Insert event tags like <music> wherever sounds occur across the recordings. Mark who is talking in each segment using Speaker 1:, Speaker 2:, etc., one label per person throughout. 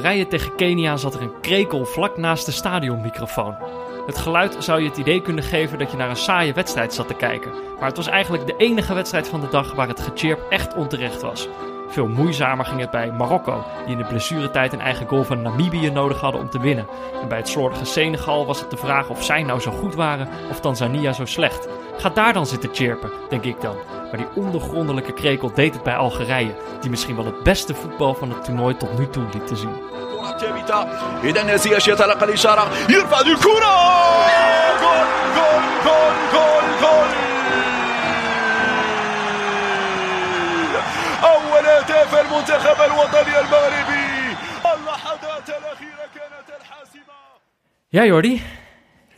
Speaker 1: Algerije tegen Kenia zat er een krekel vlak naast de stadionmicrofoon. Het geluid zou je het idee kunnen geven dat je naar een saaie wedstrijd zat te kijken. Maar het was eigenlijk de enige wedstrijd van de dag waar het gechirp echt onterecht was. Veel moeizamer ging het bij Marokko, die in de blessuretijd een eigen goal van Namibië nodig hadden om te winnen. En bij het slordige Senegal was het de vraag of zij nou zo goed waren of Tanzania zo slecht. Ga daar dan zitten chirpen, denk ik dan. Maar die ondergrondelijke krekel deed het bij Algerije, die misschien wel het beste voetbal van het toernooi tot nu toe liet te zien. Ja, Jordi.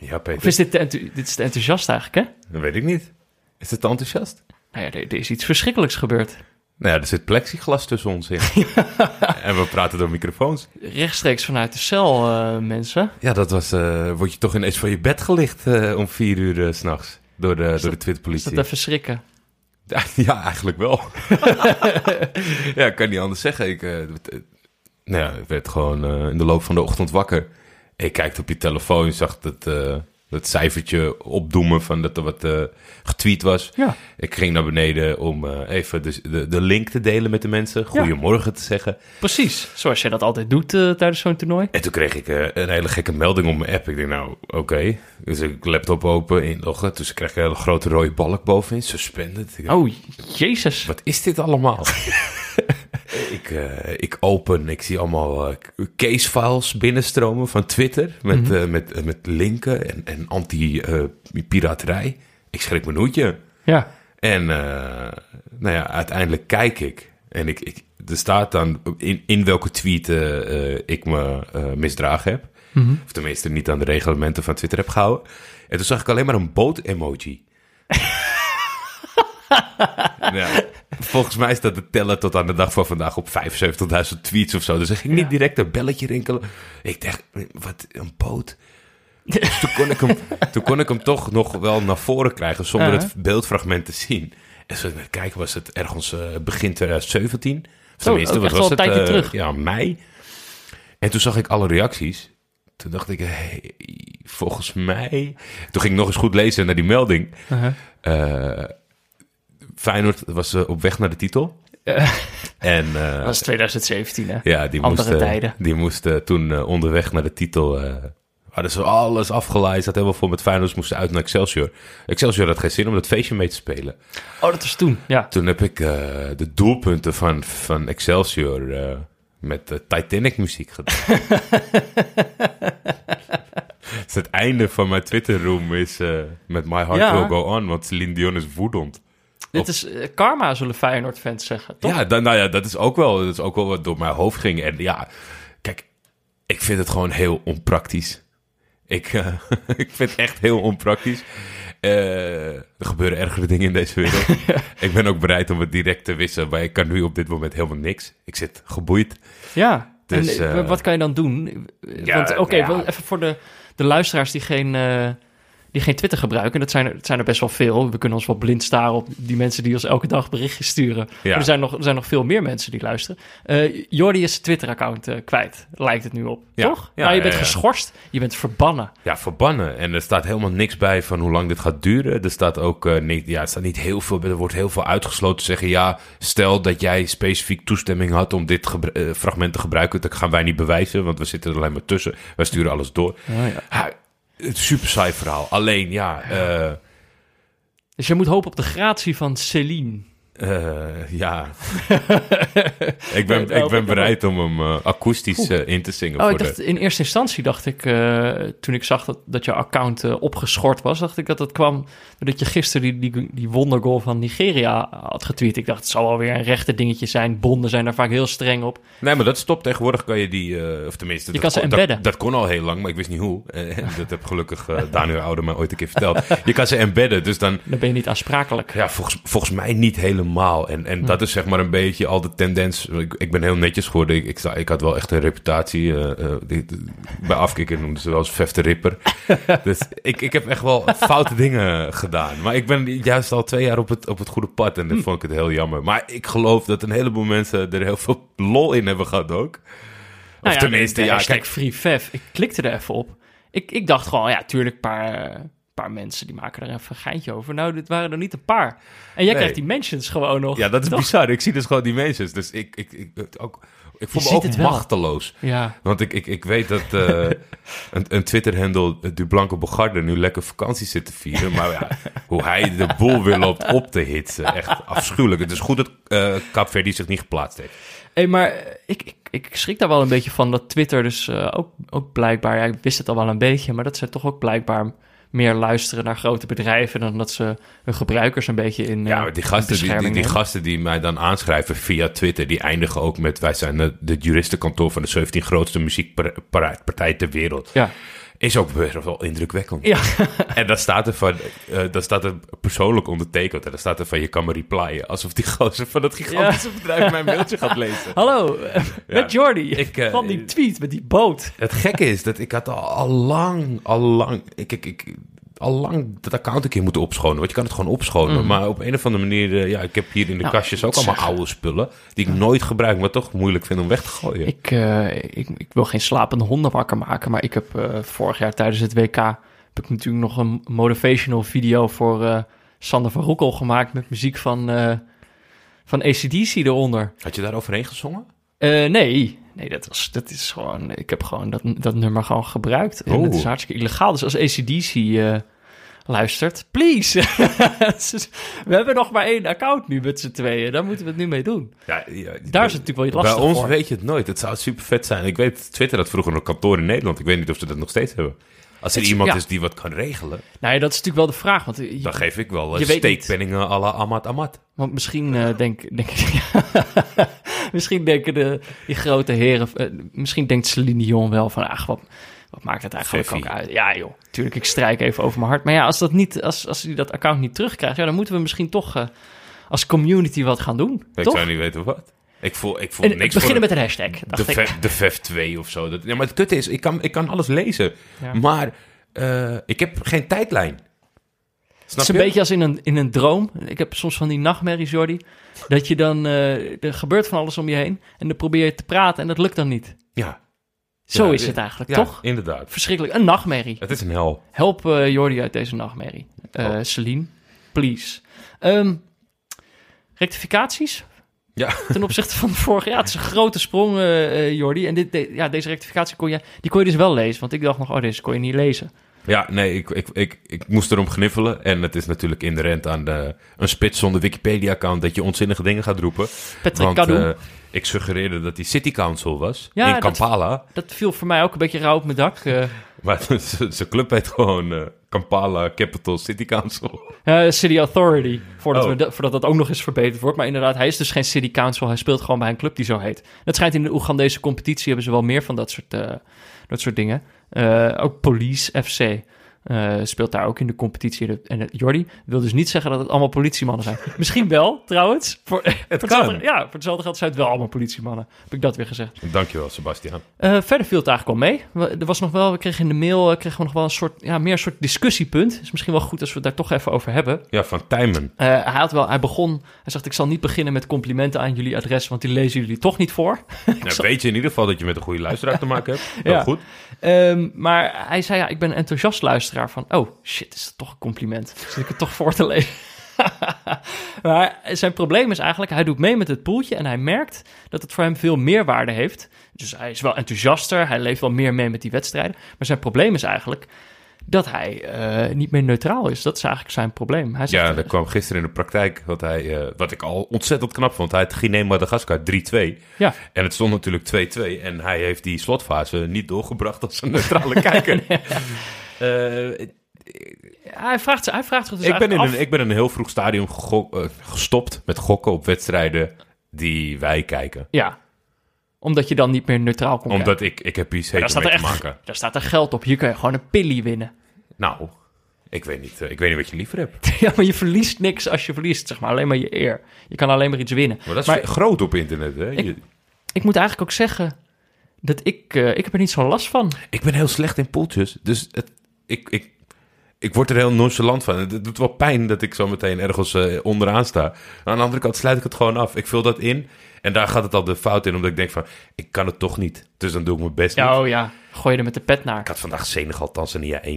Speaker 2: Ja,
Speaker 1: Of is dit, te dit is te enthousiast eigenlijk, hè?
Speaker 2: Dat weet ik niet. Is het te enthousiast?
Speaker 1: Nou ja, er, er is iets verschrikkelijks gebeurd.
Speaker 2: Nou ja, er zit plexiglas tussen ons in. <laughs> en we praten door microfoons.
Speaker 1: Rechtstreeks vanuit de cel, eh, mensen.
Speaker 2: Ja, dat was... eh word je toch ineens van je bed gelicht eh, om vier uur s s'nachts. Door de, door de
Speaker 1: Is
Speaker 2: Twitterpolitie.
Speaker 1: dat even schrikken? <laughs>
Speaker 2: Ja, eigenlijk wel. <laughs> ja, ik kan niet anders zeggen. Ik, nou ja, ik werd gewoon in de loop van de ochtend wakker. Ik kijkte op je telefoon, zag dat, eh, dat cijfertje opdoemen van dat er wat eh, getweet was.
Speaker 1: Ja.
Speaker 2: Ik ging naar beneden om eh, even de, de, de link te delen met de mensen. Goedemorgen te zeggen.
Speaker 1: Precies, zoals je dat altijd doet tijdens zo'n toernooi.
Speaker 2: En toen kreeg ik een hele gekke melding op mijn app. Ik denk, nou, oké. Dus ik laptop open, inloggen. Dus ik kreeg een hele grote rode balk bovenin. Suspended. Dacht,
Speaker 1: Oh, jezus.
Speaker 2: Wat is dit allemaal? <laughs> ik, eh, ik open, ik zie allemaal eh, casefiles binnenstromen van Twitter. Met, eh, met, met linken en, en anti-piraterij. ik schrik mijn hoedje.
Speaker 1: Ja.
Speaker 2: En nou ja, uiteindelijk kijk ik. En ik, ik, er staat dan in, in welke tweet ik me misdragen heb. Of tenminste niet aan de reglementen van Twitter heb gehouden. En toen zag ik alleen maar een boot-emoji. <laughs> ja, volgens mij staat de teller tot aan de dag van vandaag op 75.000 tweets of zo. Dus er ging niet direct een belletje rinkelen. Ik dacht, wat, een boot? Dus toen, kon ik hem, <laughs> toen kon ik hem toch nog wel naar voren krijgen zonder het beeldfragment te zien. En zo met kijken was het ergens eh, begin 2017. Of tenminste, wat was het?
Speaker 1: een tijdje
Speaker 2: Eh,
Speaker 1: terug.
Speaker 2: Ja, mei. En toen zag ik alle reacties. Toen dacht ik, hey, volgens mij... Toen ging ik nog eens goed lezen naar die melding.
Speaker 1: Uh-huh.
Speaker 2: Feyenoord was eh, op weg naar de titel. <laughs> En eh,
Speaker 1: Dat was 2017, hè?
Speaker 2: ja, die
Speaker 1: Andere
Speaker 2: moest, eh,
Speaker 1: tijden.
Speaker 2: die moest eh, toen onderweg naar de titel... hadden ze alles afgeleid. Zat helemaal vol met Feyenoord. Moesten uit naar Excelsior. Excelsior had geen zin om dat feestje mee te spelen.
Speaker 1: Oh, dat was toen, ja.
Speaker 2: Toen heb ik de doelpunten van, van Excelsior met eh, Titanic muziek gedaan. <laughs> dus het einde van mijn Twitter room is met My Heart
Speaker 1: Ja.
Speaker 2: Will Go On, want Celine Dion is woedend.
Speaker 1: Dit is eh, karma, zullen Feyenoord-fans zeggen, toch?
Speaker 2: Ja, dan, nou ja, dat is, ook wel, dat is ook wel wat door mijn hoofd ging. En ja, kijk, ik vind het gewoon heel onpraktisch. Ik, eh, <laughs> ik vind het echt heel onpraktisch. Eh, er gebeuren ergere dingen in deze wereld. <laughs> Ik ben ook bereid om het direct te wissen, maar ik kan nu op dit moment helemaal niks. Ik zit geboeid.
Speaker 1: Ja.
Speaker 2: Dus,
Speaker 1: en, wat kan je dan doen?
Speaker 2: Ja,
Speaker 1: Want oké,
Speaker 2: nou ja.
Speaker 1: wel even voor de, de luisteraars die geen, die geen Twitter gebruiken. Dat zijn, er, het zijn er best wel veel. We kunnen ons wel blind staren op die mensen die ons elke dag berichtjes sturen.
Speaker 2: Ja.
Speaker 1: Er, zijn nog, er zijn nog veel meer mensen die luisteren. Eh Jordi is zijn Twitter-account eh, kwijt, lijkt het nu op.
Speaker 2: Ja.
Speaker 1: Toch?
Speaker 2: Ja,
Speaker 1: nou, je bent geschorst, je bent verbannen.
Speaker 2: Ja, verbannen. En er staat helemaal niks bij van hoe lang dit gaat duren. Er staat ook eh, niet, ja, er staat niet heel veel. Er wordt heel veel uitgesloten. Zeggen ja, stel dat jij specifiek toestemming had om dit fragment te gebruiken. Dat gaan wij niet bewijzen, want we zitten er alleen maar tussen. Wij sturen alles door.
Speaker 1: Oh, ja.
Speaker 2: Het super saai verhaal. Alleen ja, eh,
Speaker 1: Dus je moet hopen op de gratie van Celine.
Speaker 2: Eh, ja. <laughs> ik ben,
Speaker 1: Ja,
Speaker 2: ik ben bereid om hem eh, akoestisch eh, in te zingen.
Speaker 1: Oh,
Speaker 2: voor
Speaker 1: ik dacht,
Speaker 2: de,
Speaker 1: in eerste instantie dacht ik, toen ik zag dat, dat jouw account opgeschort was, dacht ik dat het kwam doordat je gisteren die, die, die wondergoal van Nigeria had getweet. Ik dacht, het zal wel weer een rechter dingetje zijn. Bonden zijn daar vaak heel streng op.
Speaker 2: nee, maar dat stopt. Tegenwoordig kan je die, of tenminste...
Speaker 1: Je
Speaker 2: dat
Speaker 1: kan ze embedden.
Speaker 2: Dat, dat kon al heel lang, maar ik wist niet hoe. <laughs> Dat heb gelukkig Daniel Ouder mij ooit een keer verteld. Je kan ze embedden, dus dan...
Speaker 1: Dan ben je niet aansprakelijk.
Speaker 2: Ja, volgens, volgens mij niet helemaal. En, en dat is zeg maar een beetje al de tendens. Ik, ik ben heel netjes geworden. Ik, ik, had wel echt een reputatie. eh, eh, die- bij afkikken noemden ze wel eens Vef de Ripper. <laughs> dus ik, ik heb echt wel foute dingen gedaan. Maar ik ben juist al twee jaar op het, op het goede pad. En dat vond ik het heel jammer. Maar ik geloof dat een heleboel mensen er heel veel lol in hebben gehad ook.
Speaker 1: Nou
Speaker 2: of tenminste,
Speaker 1: de, de
Speaker 2: ja, kijk,
Speaker 1: Free Fev. Ik klikte er even op. Ik, ik dacht gewoon, ja, tuurlijk, een paar, eh, paar mensen die maken er even een geintje over. Nou, dit waren er niet een paar. En jij
Speaker 2: Nee.
Speaker 1: krijgt die mentions gewoon nog.
Speaker 2: ja, dat is
Speaker 1: Toch?
Speaker 2: bizar. Ik zie dus gewoon die mensen. Dus ik, ik, ik, ook, ik voel me ook machteloos.
Speaker 1: Ja,
Speaker 2: Want ik, ik, ik weet dat eh, <laughs> een, een Twitter-handle, eh, Du Blanco Bogarde, nu lekker vakantie zit te vieren. Maar ja, hoe hij de boel weer loopt op te hitsen. Echt afschuwelijk. Het is goed dat Kaapverdi zich niet geplaatst heeft.
Speaker 1: Hey, maar ik, ik, ik schrik daar wel een beetje van dat Twitter dus ook, ook blijkbaar, ja, ik wist het al wel een beetje, maar dat ze toch ook blijkbaar meer luisteren naar grote bedrijven dan dat ze hun gebruikers een beetje in
Speaker 2: Ja,
Speaker 1: eh,
Speaker 2: die gasten die, die, gasten die mij dan aanschrijven via Twitter, die eindigen ook met: wij zijn de, de juristenkantoor van de 17 grootste muziekpartij ter wereld.
Speaker 1: Ja,
Speaker 2: Is ook best wel indrukwekkend.
Speaker 1: ja. <laughs>
Speaker 2: En dan staat er van, eh dat staat er persoonlijk ondertekend. En dan staat er van, je kan me replyen. Alsof die gozer van dat gigantische bedrijf mijn mailtje gaat lezen. <laughs>
Speaker 1: hallo, eh, met Jordi
Speaker 2: ik, eh,
Speaker 1: van die tweet met die boot.
Speaker 2: Het gekke is dat ik had al, al lang, al lang, ik, ik, ik, al lang dat account een keer moeten opschonen. Want je kan het gewoon opschonen. Maar op een of andere manier, eh, ja, ik heb hier in de
Speaker 1: Mm. Nou,
Speaker 2: kastjes ook allemaal oude spullen. Die ik nooit gebruik, maar toch moeilijk vind om weg te gooien.
Speaker 1: Ik, eh, ik, ik wil geen slapende honden wakker maken, maar ik heb eh, vorig jaar tijdens het WK heb ik natuurlijk nog een motivational video voor eh, Sander van Roekel gemaakt met muziek van, van ACDC eronder.
Speaker 2: Had je daar overheen gezongen?
Speaker 1: Nee, nee dat, was, dat is gewoon, ik heb gewoon dat, dat nummer gewoon gebruikt. En
Speaker 2: Oh.
Speaker 1: het is hartstikke illegaal, dus als ACDC eh luistert, please. <laughs> we hebben nog maar één account nu met z'n tweeën, daar moeten we het nu mee doen.
Speaker 2: Ja, ja,
Speaker 1: Daar is het natuurlijk wel lastig
Speaker 2: Bij ons
Speaker 1: voor.
Speaker 2: weet je het nooit. Het zou super vet zijn. Ik weet, Twitter had vroeger een kantoor in Nederland. Ik weet niet of ze dat nog steeds hebben. Als er
Speaker 1: Het-
Speaker 2: iemand
Speaker 1: ja.
Speaker 2: is die wat kan regelen,
Speaker 1: Nou ja, dat is natuurlijk wel de vraag, want je-
Speaker 2: dan geef ik wel uh,
Speaker 1: niet.
Speaker 2: steekpenningen à la Amat Amat.
Speaker 1: Want misschien uh, denk, denk <laughs> misschien denken de, die grote heren, uh, misschien denkt Celine Dion wel van, ach, wat, wat maakt het eigenlijk
Speaker 2: Feffie.
Speaker 1: ook uit? Ja joh, tuurlijk, ik strijk even over mijn hart. Maar ja, als dat niet, als, als hij dat account niet terugkrijgt, ja, dan moeten we misschien toch als community wat gaan doen,
Speaker 2: Ik
Speaker 1: toch?
Speaker 2: zou niet weten wat. Ik voel, ik voel
Speaker 1: En,
Speaker 2: niks
Speaker 1: beginnen
Speaker 2: voor
Speaker 1: met een hashtag,
Speaker 2: de,
Speaker 1: ik.
Speaker 2: VEF 2 of zo. Dat, ja, maar het kutte is, ik kan, ik kan alles lezen.
Speaker 1: Ja.
Speaker 2: Maar eh, ik heb geen tijdlijn.
Speaker 1: Het
Speaker 2: Snap
Speaker 1: is een
Speaker 2: je?
Speaker 1: beetje als in een, in een droom. Ik heb soms van die nachtmerries, Jordi. Dat je dan, uh, er gebeurt van alles om je heen. En dan probeer je te praten en dat lukt dan niet.
Speaker 2: Ja,
Speaker 1: Zo
Speaker 2: Ja,
Speaker 1: is het eigenlijk,
Speaker 2: ja,
Speaker 1: toch?
Speaker 2: inderdaad.
Speaker 1: Verschrikkelijk. Een nachtmerrie.
Speaker 2: Het is een hel.
Speaker 1: Help uh, Jordi uit deze nachtmerrie. Uh,
Speaker 2: Oh.
Speaker 1: Celine, please. Um, rectificaties?
Speaker 2: Ja.
Speaker 1: Ten opzichte van vorig jaar. Het is een grote sprong, uh, Jordi. En dit, de, ja, deze rectificatie kon je, die kon je dus wel lezen. Want ik dacht nog, oh, deze kon je niet lezen.
Speaker 2: Ja, nee, ik, ik, ik, ik moest erom gniffelen. En het is natuurlijk inherent aan de, een spits zonder Wikipedia-account... dat je onzinnige dingen gaat roepen.
Speaker 1: Patrick
Speaker 2: Want eh, ik suggereerde dat hij City Council was
Speaker 1: Ja,
Speaker 2: in Kampala.
Speaker 1: Dat viel voor mij ook een beetje rauw op mijn dak. Uh, <laughs>
Speaker 2: Maar <laughs> zijn club heet gewoon Kampala Capital City Council.
Speaker 1: uh, City Authority. Voordat,
Speaker 2: Oh.
Speaker 1: we voordat dat ook nog eens verbeterd wordt. Maar inderdaad, hij is dus geen City Council. Hij speelt gewoon bij een club die zo heet. Dat schijnt in de Oegandese competitie hebben ze wel meer van dat soort, uh, dat soort dingen. Uh, ook Police FC. Uh, speelt daar ook in de competitie. En het, Jordi wil dus niet zeggen dat het allemaal politiemannen zijn. <laughs> Misschien wel, trouwens. Voor, voor
Speaker 2: kan.
Speaker 1: hetzelfde- ja, voor hetzelfde geld zijn het wel allemaal politiemannen. Heb ik dat weer gezegd.
Speaker 2: Dankjewel, Sebastian.
Speaker 1: Uh, verder viel het eigenlijk al mee. We- Er was nog wel, we kregen in de mail uh, kregen we nog wel een soort, ja, meer een soort discussiepunt. is misschien wel goed als we het daar toch even over hebben.
Speaker 2: Ja, van Tijmen.
Speaker 1: Uh, hij had wel, hij begon, hij zegt, ik zal niet beginnen met complimenten aan jullie adres, want die lezen jullie toch niet voor. <laughs>
Speaker 2: Nou, weet je in ieder geval dat je met een goede luisteraar te maken hebt. <laughs> Heel
Speaker 1: Ja.
Speaker 2: goed.
Speaker 1: Um, maar hij zei, ja, ik ben enthousiast luisteraar van, oh shit, is dat toch een compliment? Zit ik het toch voor te lezen? <laughs> maar zijn probleem is eigenlijk, hij doet mee met het poeltje en hij merkt dat het voor hem veel meerwaarde heeft. Dus hij is wel enthousiaster, hij leeft wel meer mee met die wedstrijden. Maar zijn probleem is eigenlijk dat hij uh, niet meer neutraal is. Dat is eigenlijk zijn probleem. Hij zegt,
Speaker 2: Ja, dat kwam gisteren in de praktijk. Wat, hij, uh, wat ik al ontzettend knap vond. Hij had Guinea-Madagaskar 3-2.
Speaker 1: Ja.
Speaker 2: En het stond natuurlijk 2-2. En hij heeft die slotfase niet doorgebracht als een neutrale kijker. <laughs>
Speaker 1: hij, vraagt, hij vraagt zich dus
Speaker 2: ik, ben in
Speaker 1: af...
Speaker 2: een, ik ben in een heel vroeg stadium uh, gestopt met gokken op wedstrijden die wij kijken.
Speaker 1: Ja, omdat je dan niet meer neutraal kon
Speaker 2: Omdat
Speaker 1: kijken.
Speaker 2: ik, ik heb iets heet mee
Speaker 1: er
Speaker 2: te maken.
Speaker 1: daar staat er geld op. Hier kun je gewoon een pillie winnen.
Speaker 2: Nou, ik weet, niet, uh, ik weet niet wat je liever hebt. <laughs>
Speaker 1: ja, maar je verliest niks als je verliest. Zeg maar alleen maar je eer. Je kan alleen maar iets winnen.
Speaker 2: Maar dat is
Speaker 1: Maar-
Speaker 2: groot op internet, hè?
Speaker 1: Ik-
Speaker 2: Je-
Speaker 1: Ik moet eigenlijk ook zeggen dat ik... eh, ik heb er niet zo last van.
Speaker 2: Ik ben heel slecht in poeltjes. Dus het, ik, ik, ik word er heel nonchalant van. Het doet wel pijn dat ik zo meteen ergens eh, onderaan sta. Maar aan de andere kant sluit ik het gewoon af. Ik vul dat in en daar gaat het al de fout in, omdat ik denk van, ik kan het toch niet. Dus dan doe ik mijn best niet.
Speaker 1: Oh ja, gooi je er met de pet naar.
Speaker 2: Ik had vandaag Senegal, Tanzania 1-1.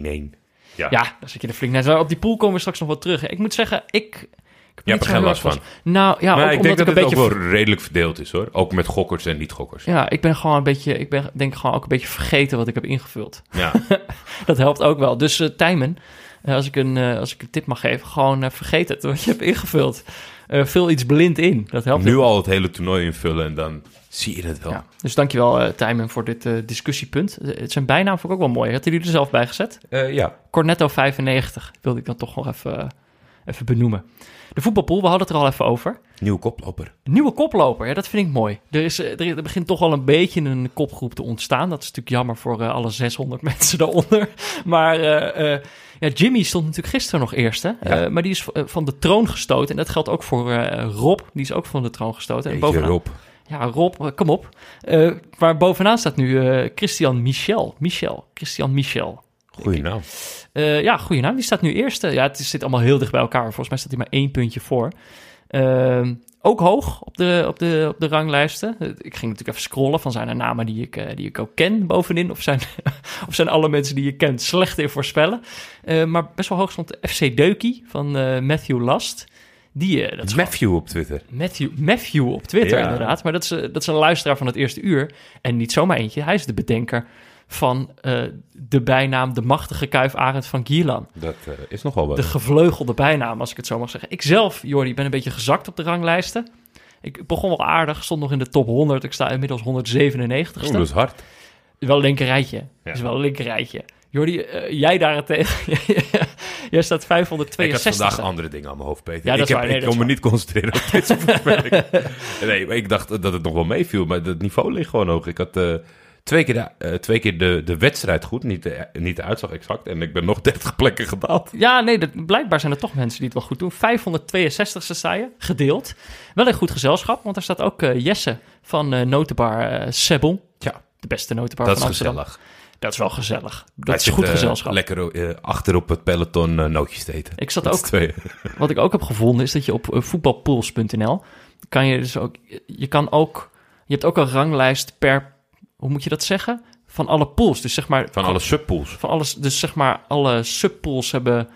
Speaker 2: Ja,
Speaker 1: Ja, dan zit je er flink net. Op die pool komen we straks nog wel terug. Ik moet zeggen, ik... ik heb
Speaker 2: Je hebt er geen last van.
Speaker 1: Nou ja,
Speaker 2: maar
Speaker 1: ook
Speaker 2: ik
Speaker 1: omdat
Speaker 2: denk dat
Speaker 1: ik
Speaker 2: het
Speaker 1: een
Speaker 2: ook
Speaker 1: beetje...
Speaker 2: wel redelijk verdeeld is hoor. Ook met gokkers en niet-gokkers.
Speaker 1: Ja, ik ben gewoon een beetje... Ik ben denk gewoon ook een beetje vergeten wat ik heb ingevuld.
Speaker 2: Ja. <laughs>
Speaker 1: Dat helpt ook wel. Dus eh Tijmen, eh, als, ik een, eh, als ik een tip mag geven, gewoon vergeet het wat je hebt ingevuld. Vul iets blind in. Dat helpt
Speaker 2: nu al het hele toernooi invullen en dan zie je het wel.
Speaker 1: Ja. Dus dankjewel uh, Tijmen voor dit discussiepunt. Het zijn bijnaam vond ik ook wel mooi. Hadden jullie er zelf bij gezet?
Speaker 2: Ja.
Speaker 1: Cornetto 95 wilde ik dan toch nog even, even benoemen. De voetbalpool, we hadden het er al even over.
Speaker 2: Nieuwe koploper.
Speaker 1: Nieuwe koploper, ja, dat vind ik mooi. Er, is, eh, er, begint toch al een beetje een kopgroep te ontstaan. Dat is natuurlijk jammer voor eh, alle 600 <laughs> mensen daaronder. Maar eh, ja, Jimmy stond natuurlijk gisteren nog eerste.
Speaker 2: Ja.
Speaker 1: Maar die is van de troon gestoten. En dat geldt ook voor Rob. Die is ook van de troon gestoten. En bovenaan,
Speaker 2: Rob.
Speaker 1: ja, Rob, kom op. Waar bovenaan staat nu Christian Michel. Michel, Christian Michel.
Speaker 2: Goeie naam.
Speaker 1: Eh, ja, goeie naam. Die staat nu eerste. Ja, het is- zit allemaal heel dicht bij elkaar. Volgens mij staat hij maar één puntje voor. Ehm, ook hoog op de, op, de, op de ranglijsten. Eh, Ik ging natuurlijk even scrollen van zijn er namen die ik, eh, die ik ook ken bovenin. Of zijn, <laughs> of zijn alle mensen die je kent slecht in voorspellen. Maar best wel hoog stond FC Deukie van Matthew Last. Die, eh, dat is
Speaker 2: Matthew op Twitter.
Speaker 1: Matthew, Matthew op Twitter,
Speaker 2: Ja.
Speaker 1: inderdaad. Maar dat is, dat is een luisteraar van het eerste uur. En niet zomaar eentje. Hij is de bedenker van eh, de bijnaam de machtige kuif Arend van Gielan.
Speaker 2: Dat eh, is nogal wat.
Speaker 1: De gevleugelde bijnaam, als ik het zo mag zeggen. Ik zelf, Jordi, ben een beetje gezakt op de ranglijsten. Ik begon wel aardig, stond nog in de top 100. Ik sta inmiddels 197
Speaker 2: Oeh, dat is hard.
Speaker 1: Wel een linker rijtje.
Speaker 2: Ja.
Speaker 1: Is wel een linker rijtje. Jordi, eh, jij daarentegen, <laughs> jij staat
Speaker 2: Ik had
Speaker 1: 562.
Speaker 2: vandaag andere dingen aan mijn hoofd, Peter.
Speaker 1: Ja, dat
Speaker 2: ik
Speaker 1: is waar. Nee,
Speaker 2: ik kon me
Speaker 1: waar.
Speaker 2: niet concentreren op deze voorspelling. <laughs> nee, maar ik dacht dat het nog wel meeviel, maar het niveau ligt gewoon hoog. Ik had twee keer, de, eh, twee keer de, de wedstrijd goed, niet de, niet de uitslag exact. En ik ben nog <laughs> 30 plekken gedaald.
Speaker 1: Ja, nee, dat, blijkbaar zijn er toch mensen die het wel goed doen. 562ste sta je, gedeeld. Wel een goed gezelschap, want er staat ook eh, Jesse van eh Notenbar Sebon.
Speaker 2: Ja,
Speaker 1: De beste notenbar
Speaker 2: dat
Speaker 1: van
Speaker 2: is
Speaker 1: Amsterdam.
Speaker 2: gezellig.
Speaker 1: Dat is wel gezellig. Dat
Speaker 2: Hij
Speaker 1: is
Speaker 2: zit,
Speaker 1: goed gezelschap.
Speaker 2: Lekker achter op het peloton nootjes te eten.
Speaker 1: Ik zat ook, <laughs> wat ik ook heb gevonden, is dat je op voetbalpools.nl kan je dus ook, je kan ook, je hebt ook een ranglijst per, hoe moet je dat zeggen? Van alle pools. Dus zeg maar,
Speaker 2: Van alle subpools.
Speaker 1: van alles, dus zeg maar, alle subpools hebben,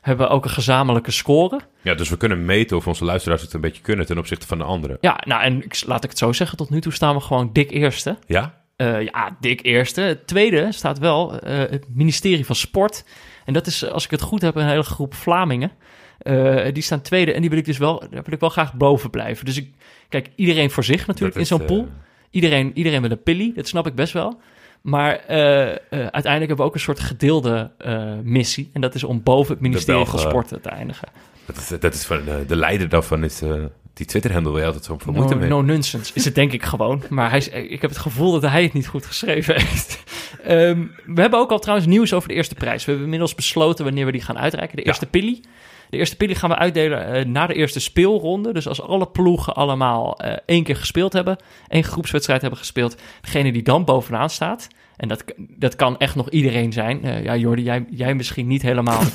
Speaker 1: hebben ook een gezamenlijke score.
Speaker 2: Ja, dus we kunnen meten of onze luisteraars het een beetje kunnen ten opzichte van de anderen.
Speaker 1: Ja, nou en ik, laat ik het zo zeggen, tot nu toe staan we gewoon dik eerste.
Speaker 2: Ja?
Speaker 1: Eh, ja, dik eerste. Het tweede staat wel eh, het ministerie van Sport. En dat is, als ik het goed heb, een hele groep Vlamingen. Eh, die staan tweede en die wil ik dus wel, daar wil ik wel graag boven blijven. Dus ik, kijk, iedereen voor zich natuurlijk
Speaker 2: Dat
Speaker 1: in zo'n pool. Iedereen, iedereen wil een pillie, dat snap ik best wel. Maar eh, eh, uiteindelijk hebben we ook een soort gedeelde eh, missie. En dat is om boven het ministerie van
Speaker 2: Belgen-
Speaker 1: Sport te eindigen.
Speaker 2: dat is, dat is van, de leider daarvan is die Twitter-handle waar je altijd zo van moeite
Speaker 1: No,
Speaker 2: mee.
Speaker 1: no nonsense is het denk ik gewoon. Maar hij is, ik heb het gevoel dat hij het niet goed geschreven heeft. Ehm, we hebben ook al trouwens nieuws over de eerste prijs. We hebben inmiddels besloten wanneer we die gaan uitreiken. De
Speaker 2: Ja.
Speaker 1: eerste pillie. De eerste pillie gaan we uitdelen eh, na de eerste speelronde. Dus als alle ploegen allemaal eh, één keer gespeeld hebben, één groepswedstrijd hebben gespeeld, degene die dan bovenaan staat. En dat, dat kan echt nog iedereen zijn. Eh, ja, Jordi, jij, jij misschien niet helemaal. <laughs>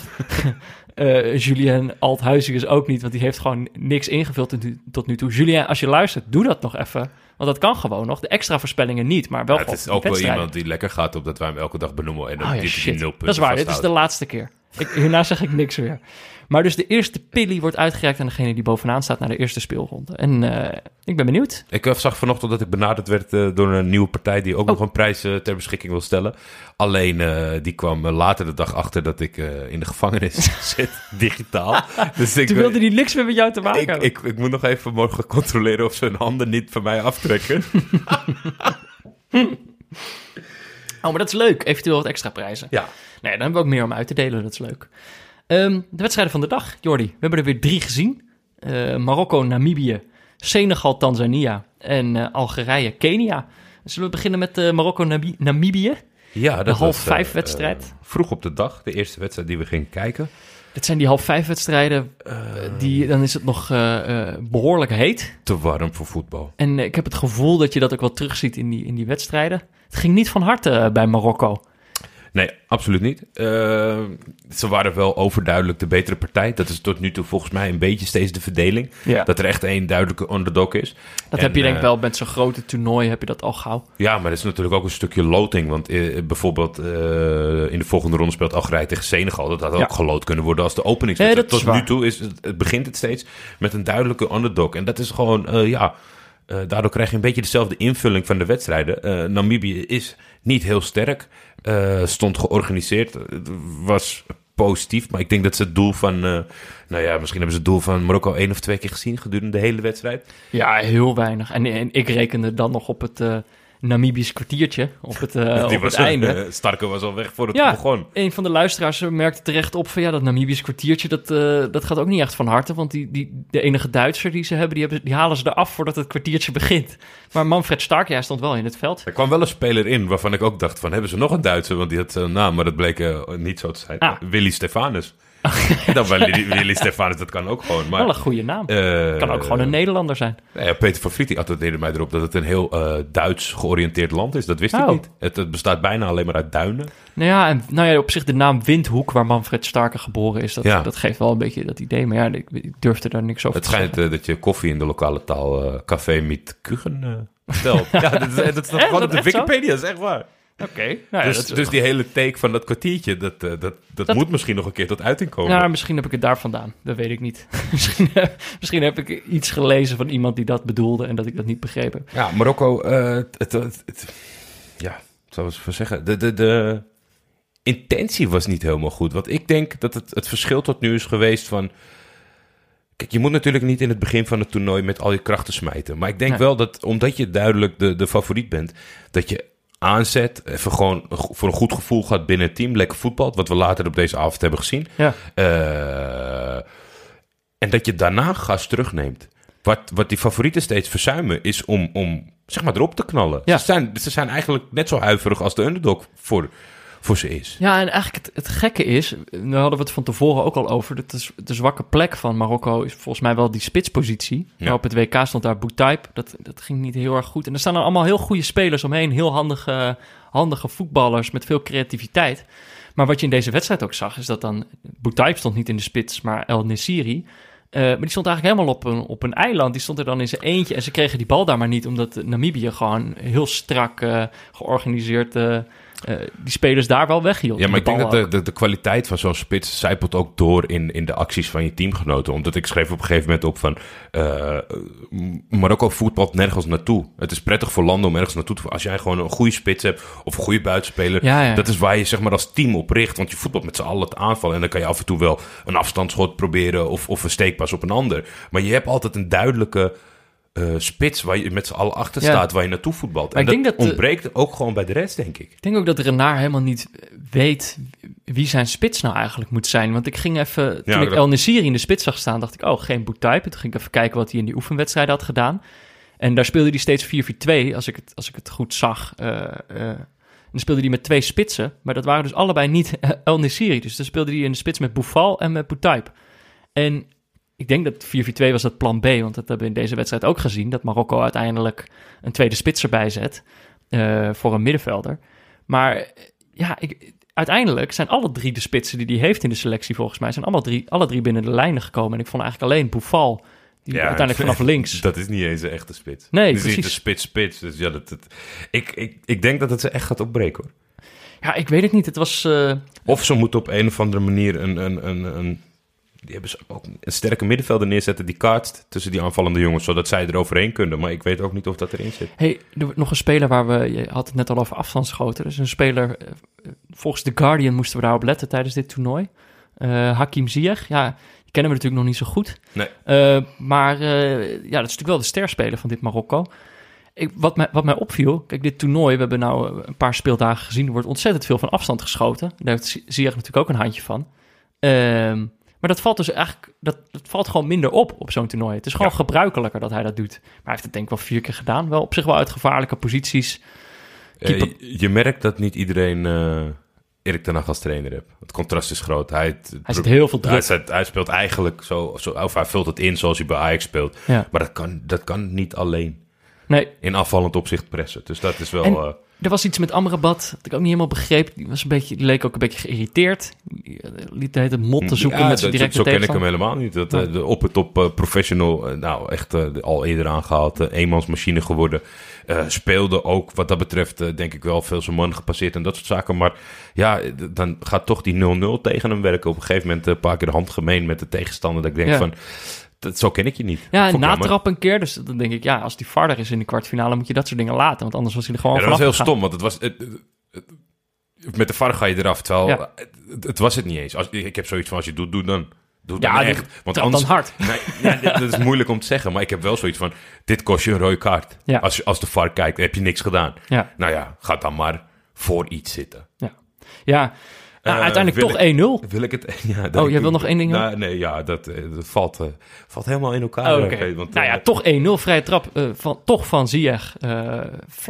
Speaker 1: Eh Julien Althuizingus ook niet, want die heeft gewoon niks ingevuld tot nu, toe. Julien, als je luistert, doe dat nog even. Want dat kan gewoon nog. De extra voorspellingen niet, maar wel
Speaker 2: Ja, het is ook wel iemand die lekker gaat op dat wij hem elke dag benoemen. En dan
Speaker 1: Oh ja,
Speaker 2: die nul punten
Speaker 1: Dat is waar, dit is de laatste keer. Ik, hierna zeg ik niks meer. Maar dus de eerste pillie wordt uitgereikt aan degene die bovenaan staat naar de eerste speelronde. En eh, ik ben benieuwd.
Speaker 2: Ik eh, zag vanochtend dat ik benaderd werd eh, door een nieuwe partij die ook
Speaker 1: Oh.
Speaker 2: nog een prijs ter beschikking wil stellen. Alleen die kwam later de dag achter dat ik in de gevangenis <laughs> zit, digitaal. dus ik,
Speaker 1: Toen wilde die niks meer met jou te maken
Speaker 2: ik,
Speaker 1: hebben.
Speaker 2: ik, ik moet nog even morgen controleren of ze hun handen niet van mij aftrekken. <laughs> <laughs>
Speaker 1: Oh, maar dat is leuk. Eventueel wat extra prijzen.
Speaker 2: ja.
Speaker 1: Nee, dan hebben we ook meer om uit te delen. Dat is leuk. Ehm, de wedstrijden van de dag, Jordi. We hebben er weer drie gezien. Eh, Marokko, Namibië, Senegal, Tanzania en eh, Algerije, Kenia. Zullen we beginnen met eh, Marokko, Nabi- Namibië?
Speaker 2: ja, dat
Speaker 1: De half
Speaker 2: was,
Speaker 1: vijf wedstrijd.
Speaker 2: vroeg op de dag, de eerste wedstrijd die we gingen kijken.
Speaker 1: Dit zijn die half vijf wedstrijden. die, dan is het nog eh, eh, behoorlijk heet.
Speaker 2: Te warm voor voetbal.
Speaker 1: En ik heb het gevoel dat je dat ook wel terugziet in die, in die wedstrijden. Het ging niet van harte bij Marokko.
Speaker 2: Nee, absoluut niet. Eh, ze waren wel overduidelijk de betere partij. Dat is tot nu toe volgens mij een beetje steeds de verdeling.
Speaker 1: Ja.
Speaker 2: Dat er echt één duidelijke underdog is.
Speaker 1: Dat
Speaker 2: En,
Speaker 1: heb je denk ik
Speaker 2: eh,
Speaker 1: wel met zo'n grote toernooi, heb je dat al gauw.
Speaker 2: Ja, maar er is natuurlijk ook een stukje loting. Want eh, bijvoorbeeld in de volgende ronde speelt Algerije tegen Senegal. Dat had ook geloot kunnen worden als de openingswedstrijd.
Speaker 1: dat is
Speaker 2: Tot nu toe is het, het begint het steeds met een duidelijke underdog. En dat is gewoon, ja... eh, daardoor krijg je een beetje dezelfde invulling van de wedstrijden. Eh, Namibië is niet heel sterk. eh, stond georganiseerd. Was positief. Maar ik denk dat ze het doel van... nou ja, misschien hebben ze het doel van Marokko één of twee keer gezien gedurende de hele wedstrijd.
Speaker 1: Ja, heel weinig. En, en ik rekende dan nog op het Namibisch kwartiertje, op het, eh, <laughs> op
Speaker 2: Die
Speaker 1: het
Speaker 2: was,
Speaker 1: einde.
Speaker 2: eh, Starke was al weg voor het
Speaker 1: Ja.
Speaker 2: begon.
Speaker 1: Een van de luisteraars merkte terecht op van ja, dat Namibisch kwartiertje, dat, eh, dat gaat ook niet echt van harte. Want die, die, de enige Duitser die ze hebben, die, hebben, die halen ze eraf voordat het kwartiertje begint. Maar Manfred Stark, ja, stond wel in het veld.
Speaker 2: Er kwam wel een speler in waarvan ik ook dacht van... hebben ze nog een Duitser? Want die had een naam, maar dat bleek eh, niet zo te zijn.
Speaker 1: Ah.
Speaker 2: Willy Stefanus. <laughs> Dan bij Willy, Stefanus, dat kan ook gewoon. Maar,
Speaker 1: wel een goede naam.
Speaker 2: eh,
Speaker 1: kan ook gewoon een Nederlander zijn.
Speaker 2: ja, Peter van Vliet die attendeerde mij erop dat het een heel eh, Duits georiënteerd land is. Dat wist ik
Speaker 1: Oh.
Speaker 2: niet. Het, het bestaat bijna alleen maar uit duinen.
Speaker 1: Nou ja, en nou ja, op zich de naam Windhoek, waar Manfred Starke geboren is, dat,
Speaker 2: Ja.
Speaker 1: dat geeft wel een beetje dat idee. Maar ja, ik, ik durfde daar niks over
Speaker 2: Het
Speaker 1: te
Speaker 2: schijnt
Speaker 1: zeggen.
Speaker 2: eh, dat je koffie in de lokale taal café met kuchen <laughs> stelt. ja, dat, is- dat
Speaker 1: Echt? Dat
Speaker 2: op de
Speaker 1: zo?
Speaker 2: Wikipedia, is echt waar.
Speaker 1: Oké, nou ja,
Speaker 2: dus,
Speaker 1: dat
Speaker 2: dus die hele take van dat kwartiertje, dat, eh, dat, dat,
Speaker 1: Dat-
Speaker 2: moet misschien nog een keer tot uiting komen.
Speaker 1: Ja, misschien heb ik het daar vandaan. Dat weet ik niet. <laughs> misschien, eh, misschien heb ik iets gelezen van iemand die dat bedoelde en dat ik dat niet begrepen.
Speaker 2: Ja, Marokko, eh, het, het, ja, zou ik even zeggen. De, de, de intentie was niet helemaal goed. Want ik denk dat het, het verschil tot nu is geweest van... Kijk, je moet natuurlijk niet in het begin van het toernooi met al je krachten smijten. Maar ik denk wel dat, omdat je duidelijk de, de favoriet bent, dat je aanzet, even gewoon voor een goed gevoel gaat binnen het team, lekker voetbalt, wat we later op deze avond hebben gezien.
Speaker 1: Ja.
Speaker 2: Eh, en dat je daarna gas terugneemt. Wat, wat die favorieten steeds verzuimen, is om, om zeg maar erop te knallen.
Speaker 1: Ja.
Speaker 2: Ze, zijn, ze zijn eigenlijk net zo huiverig als de underdog voor, voor ze is.
Speaker 1: Ja, en eigenlijk het, het gekke is, daar hadden we het van tevoren ook al over, dat is de zwakke plek van Marokko is volgens mij wel die spitspositie.
Speaker 2: Ja.
Speaker 1: Op het WK stond daar Boutaib, dat, dat ging niet heel erg goed. En er staan er allemaal heel goede spelers omheen, heel handige, handige voetballers met veel creativiteit. Maar wat je in deze wedstrijd ook zag, is dat dan Boutaib stond niet in de spits, maar El Nesiri. Eh, maar die stond eigenlijk helemaal op een, op een eiland. Die stond er dan in zijn eentje. En ze kregen die bal daar maar niet, omdat Namibië gewoon heel strak eh, georganiseerd eh, eh, die spelers daar wel weghield.
Speaker 2: Ja, maar ik
Speaker 1: De
Speaker 2: denk dat de, de, de kwaliteit van zo'n spits zijpelt ook door in, in de acties van je teamgenoten. Omdat ik schreef op een gegeven moment op van... eh, Marokko voetbalt nergens naartoe. Het is prettig voor landen om ergens naartoe te... Als jij gewoon een goede spits hebt of een goede buitenspeler...
Speaker 1: Ja, ja.
Speaker 2: dat is waar je zeg maar als team op richt. Want je voetbalt met z'n allen het aanvallen. En dan kan je af en toe wel een afstandsschot proberen... of, of een steekpas op een ander. Maar je hebt altijd een duidelijke... eh, spits waar je met z'n allen achter
Speaker 1: Ja.
Speaker 2: staat, waar je naartoe voetbalt.
Speaker 1: Maar
Speaker 2: en
Speaker 1: ik
Speaker 2: dat,
Speaker 1: denk dat de-
Speaker 2: ontbreekt ook gewoon bij de rest, denk ik.
Speaker 1: Ik denk ook dat Renard helemaal niet weet wie zijn spits nou eigenlijk moet zijn. Want ik ging even, toen
Speaker 2: Ja,
Speaker 1: ik
Speaker 2: dat-
Speaker 1: El Nesiri in de spits zag staan, dacht ik, oh, geen Boutaib. Toen ging ik even kijken wat hij in die oefenwedstrijden had gedaan. En daar speelde hij steeds 4-4-2, als ik het, als ik het goed zag. Eh, eh, en dan speelde hij met twee spitsen, maar dat waren dus allebei niet <laughs> El Nesiri. Dus dan speelde hij in de spits met Boufal en met Boutaib. En ik denk dat 4-4-2 was dat plan B, want dat hebben we in deze wedstrijd ook gezien. Dat Marokko uiteindelijk een tweede spits erbij zet eh, voor een middenvelder. Maar ja, ik, uiteindelijk zijn alle drie de spitsen die hij heeft in de selectie volgens mij... zijn alle drie, alle drie binnen de lijnen gekomen. En ik vond eigenlijk alleen Boufal, die
Speaker 2: Ja,
Speaker 1: uiteindelijk <laughs> vanaf links...
Speaker 2: Dat is niet eens een echte spits.
Speaker 1: Nee,
Speaker 2: is
Speaker 1: precies.
Speaker 2: de spits-spits. Dus ja, dat, dat, ik, ik, ik denk dat het ze echt gaat opbreken hoor.
Speaker 1: Ja, ik weet het niet. Het was... eh,
Speaker 2: Of ze moeten op een of andere manier een. een, een, een die hebben ze ook een sterke middenvelder neerzetten die kaatst tussen die aanvallende jongens, zodat zij er overheen kunnen. Maar ik weet ook niet of dat erin zit.
Speaker 1: hey, er wordt nog een speler waar we... Je had het net al over afstandsschoten. Dus een speler... eh, volgens The Guardian moesten we daarop letten tijdens dit toernooi. Eh, Hakim Ziyech. Ja, die kennen we natuurlijk nog niet zo goed.
Speaker 2: Nee.
Speaker 1: Eh, maar ja, dat is natuurlijk wel de sterspeler van dit Marokko. Ik, wat, mij, wat mij opviel, kijk, dit toernooi, we hebben nou een paar speeldagen gezien, er wordt ontzettend veel van afstand geschoten. Daar heeft Ziyech natuurlijk ook een handje van. Ehm, maar dat valt dus eigenlijk, dat, dat valt gewoon minder op op zo'n toernooi. Het is gewoon
Speaker 2: Ja.
Speaker 1: gebruikelijker dat hij dat doet. Maar hij heeft het denk ik wel vier keer gedaan. Wel op zich wel uit gevaarlijke posities.
Speaker 2: Eh, je, je merkt dat niet iedereen eh Erik ten Hag als trainer heeft. Het contrast is groot. Hij, het-
Speaker 1: Hij zet heel veel
Speaker 2: hij,
Speaker 1: druk.
Speaker 2: zet- hij speelt eigenlijk zo, zo, of hij vult het in zoals hij bij Ajax speelt.
Speaker 1: Ja.
Speaker 2: Maar dat kan, dat kan niet alleen.
Speaker 1: Nee,
Speaker 2: In afvallend opzicht pressen. Dus dat is wel.
Speaker 1: En-
Speaker 2: eh,
Speaker 1: Er was iets met Amrabat dat ik ook niet helemaal begreep. Die, was een beetje, die leek ook een beetje geïrriteerd. Die eh, liet de hele mot te zoeken
Speaker 2: Ja,
Speaker 1: met zijn
Speaker 2: dat-
Speaker 1: directe
Speaker 2: Zo ken ik hem helemaal niet. Dat,
Speaker 1: Ja.
Speaker 2: eh, de op het top eh, professional, nou echt al eerder aangehaald, eh, eenmansmachine geworden. Speelde ook wat dat betreft, denk ik wel, veel zijn man gepasseerd en dat soort zaken. Maar ja, dan gaat toch die 0-0 tegen hem werken. Op een gegeven moment een paar keer de hand gemeen met de tegenstander. Dat ik denk
Speaker 1: Ja.
Speaker 2: van, dat, zo ken ik je niet.
Speaker 1: Ja, en natrap een keer. Dus dan denk ik, ja, als die varder is in de kwartfinale, moet je dat soort dingen laten. Want anders was hij er gewoon
Speaker 2: Ja, dat was heel stom, want het was... Het, het- het- met de VAR ga je eraf, terwijl
Speaker 1: Ja.
Speaker 2: het, was het niet eens. Als, ik heb zoiets van, als je doet, doe dan. Doe
Speaker 1: Ja,
Speaker 2: echt. Want anders,
Speaker 1: dan hard.
Speaker 2: Nee, ja, dit- dat is moeilijk om te zeggen, maar ik heb wel zoiets van... Dit kost je een rode kaart.
Speaker 1: Ja.
Speaker 2: Als, als de VAR kijkt, heb je niks gedaan.
Speaker 1: Ja,
Speaker 2: Nou ja, ga dan maar voor iets zitten.
Speaker 1: ja. Nou,
Speaker 2: Eh,
Speaker 1: uiteindelijk toch
Speaker 2: ik-
Speaker 1: 1-0.
Speaker 2: Wil ik het... <laughs> Ja,
Speaker 1: Oh, jij wil nog één ding
Speaker 2: Nou, nee, ja, dat, eh, dat valt, eh, valt helemaal in elkaar.
Speaker 1: Oh,
Speaker 2: want,
Speaker 1: nou ja, toch 1-0. Vrije trap van, toch van Ziyech. Nou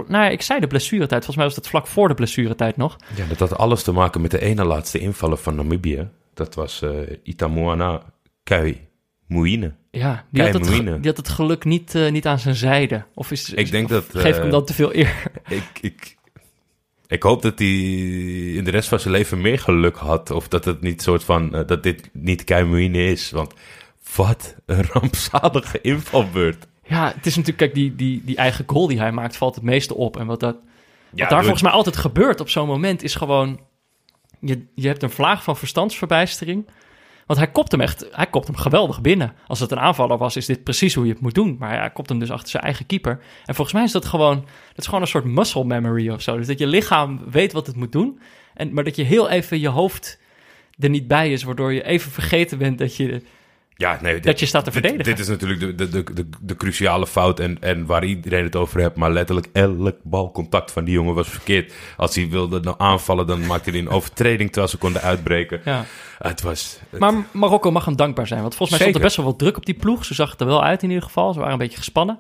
Speaker 1: ja, ik zei de blessuretijd. Volgens mij was dat vlak voor de blessuretijd nog.
Speaker 2: Ja, dat had alles te maken met de ene laatste invallen van Namibië. Dat was Itamoana Kui Muine.
Speaker 1: Ja, die had, het, die had het geluk niet, niet aan zijn zijde. Of is,
Speaker 2: Ik denk dat...
Speaker 1: geef ik hem dan te veel eer?
Speaker 2: ik, ik, ik hoop dat hij in de rest van zijn leven meer geluk had. Of dat het niet soort van... eh, dat dit niet Keimuine is. Want wat een <laughs> rampzalige invalbeurt.
Speaker 1: Ja, het is natuurlijk, kijk, die, die, die eigen goal die hij maakt valt het meeste op. En wat, dat, wat
Speaker 2: Ja,
Speaker 1: daar volgens mij altijd gebeurt op zo'n moment is gewoon... Je, je hebt een vlaag van verstandsverbijstering. Want hij kopt hem echt, hij kopt hem geweldig binnen. Als het een aanvaller was, is dit precies hoe je het moet doen. Maar hij kopt hem dus achter zijn eigen keeper. En volgens mij is dat gewoon, dat is gewoon een soort muscle memory of zo. Dus dat je lichaam weet wat het moet doen. En, maar dat je heel even je hoofd er niet bij is, waardoor je even vergeten bent dat je...
Speaker 2: Ja, nee, dit-
Speaker 1: Dat je staat te verdedigen.
Speaker 2: Dit, is natuurlijk de, de, de, de, cruciale fout en, en waar iedereen het over heeft. Maar letterlijk elk balcontact van die jongen was verkeerd. Als hij wilde nou aanvallen, dan maakte hij een overtreding terwijl ze konden uitbreken.
Speaker 1: Ja.
Speaker 2: Het was... het-
Speaker 1: Maar Marokko mag hem dankbaar zijn. Want volgens mij stond er
Speaker 2: Zeker.
Speaker 1: best wel wat druk op die ploeg. Ze zag het er wel uit in ieder geval. Ze waren een beetje gespannen.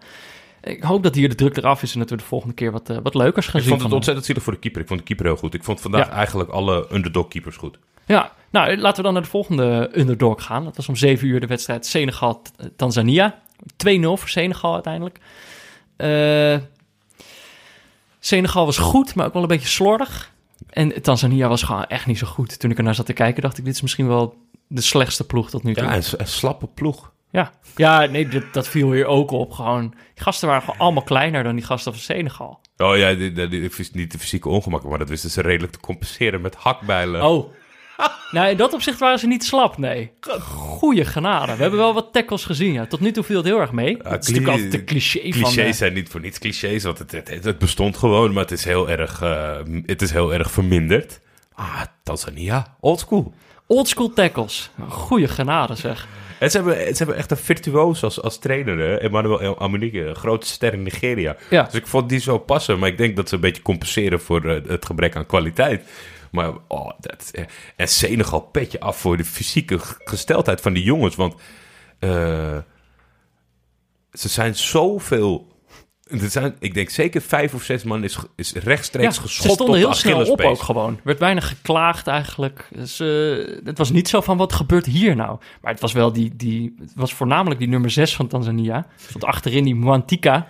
Speaker 1: Ik hoop dat hier de druk eraf is en dat we de volgende keer wat, eh, wat leukers gaan
Speaker 2: ik
Speaker 1: zien.
Speaker 2: vond het ontzettend zielig voor de keeper. Ik vond de keeper heel goed. Ik vond vandaag
Speaker 1: Ja.
Speaker 2: eigenlijk alle underdog keepers goed.
Speaker 1: Ja, nou laten we dan naar de volgende underdog gaan. Dat was om 7 uur de wedstrijd Senegal-Tanzania. 2-0 voor Senegal uiteindelijk. Eh, Senegal was goed, maar ook wel een beetje slordig. En Tanzania was gewoon echt niet zo goed. Toen ik ernaar zat te kijken, dacht ik, dit is misschien wel de slechtste ploeg tot nu toe.
Speaker 2: Ja, een, een slappe ploeg.
Speaker 1: Ja, ja nee, dat, dat viel hier ook op. Gewoon, die gasten waren gewoon allemaal kleiner dan die gasten van Senegal.
Speaker 2: Oh ja, die, die, die- niet de fysieke ongemakken, maar dat wisten ze redelijk te compenseren met hakbijlen.
Speaker 1: Oh. <laughs> nou, in dat opzicht waren ze niet slap, nee. Goeie genade. We hebben wel wat tackles gezien, ja. Tot nu toe viel het heel erg mee. het is natuurlijk altijd de cliché, van...
Speaker 2: Clichés
Speaker 1: eh,
Speaker 2: zijn niet voor niets clichés, want het, het, het bestond gewoon, maar het is heel erg, eh, het is heel erg verminderd. Ah, Tanzania, oldschool.
Speaker 1: Oldschool tackles. Goeie genade, zeg.
Speaker 2: En ze hebben, ze hebben echt een virtuoos als, als trainer, hè? Emmanuel Amunike, grote ster in Nigeria.
Speaker 1: Ja.
Speaker 2: Dus ik vond die zo passen, maar ik denk dat ze een beetje compenseren voor eh, het gebrek aan kwaliteit. Maar, oh, dat, eh, en Senegal petje af voor de fysieke gesteldheid van die jongens, want eh, ze zijn zoveel... Er zijn, ik denk zeker vijf of zes man is, is rechtstreeks
Speaker 1: Ja,
Speaker 2: geschopt
Speaker 1: ze stonden
Speaker 2: op
Speaker 1: heel snel op ook gewoon. Er werd weinig geklaagd eigenlijk. Dus, het was niet zo van, wat gebeurt hier nou? Maar het was wel die, die het was voornamelijk die nummer 6 van Tanzania. Stond achterin die Mwantika.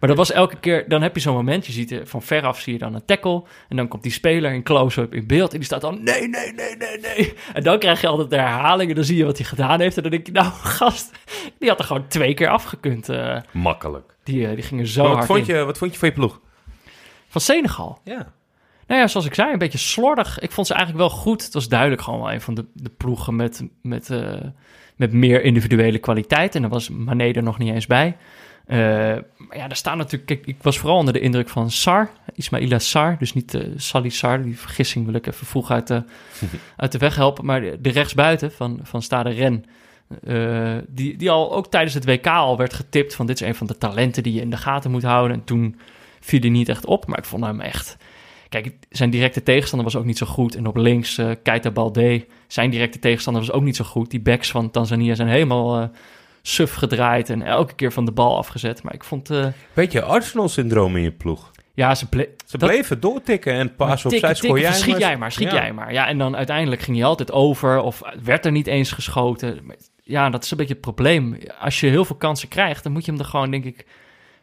Speaker 1: Maar dat was elke keer, dan heb je zo'n moment, je ziet van veraf zie je dan een tackle. En dan komt die speler in close-up in beeld en die staat dan, nee, nee, nee, nee, nee. En dan krijg je altijd de herhaling en dan zie je wat hij gedaan heeft. En dan denk je, nou <laughs> gast, die had er gewoon twee keer afgekund. eh.
Speaker 2: Makkelijk.
Speaker 1: die, eh, die gingen zo
Speaker 2: Maar wat,
Speaker 1: hard
Speaker 2: vond
Speaker 1: in.
Speaker 2: je, wat vond je van je ploeg?
Speaker 1: Van Senegal.
Speaker 2: Ja.
Speaker 1: Nou ja, zoals ik zei, een beetje slordig. Ik vond ze eigenlijk wel goed. Het was duidelijk gewoon wel een van de, de ploegen met, met, eh, met meer individuele kwaliteit. En daar was Mané er nog niet eens bij. Eh, maar ja, er staan natuurlijk... Kijk, ik was vooral onder de indruk van Sar, Ismaila Sar. Dus niet uh, Salih Sar, die vergissing wil ik even vroeg uit de, <laughs> uit de weg helpen. Maar de, de rechtsbuiten van, van Stade Ren... Uh, die, die al ook tijdens het WK al werd getipt van dit is een van de talenten die je in de gaten moet houden. En toen viel hij niet echt op, maar ik vond hem echt... Kijk, zijn directe tegenstander was ook niet zo goed. En op links, uh, Keita Balde, zijn directe tegenstander was ook niet zo goed. Die backs van Tanzania zijn helemaal uh, suf gedraaid en elke keer van de bal afgezet. Maar ik vond... Uh,
Speaker 2: Weet je, Arsenal-syndroom in je ploeg?
Speaker 1: Ja, ze, ble
Speaker 2: ze bleven doortikken en pas op zij
Speaker 1: schiet jij schiet jij maar, schiet ja. jij maar. Ja, en dan uiteindelijk ging hij altijd over of werd er niet eens geschoten. Ja, dat is een beetje het probleem. Als je heel veel kansen krijgt, dan moet je hem er gewoon, denk ik...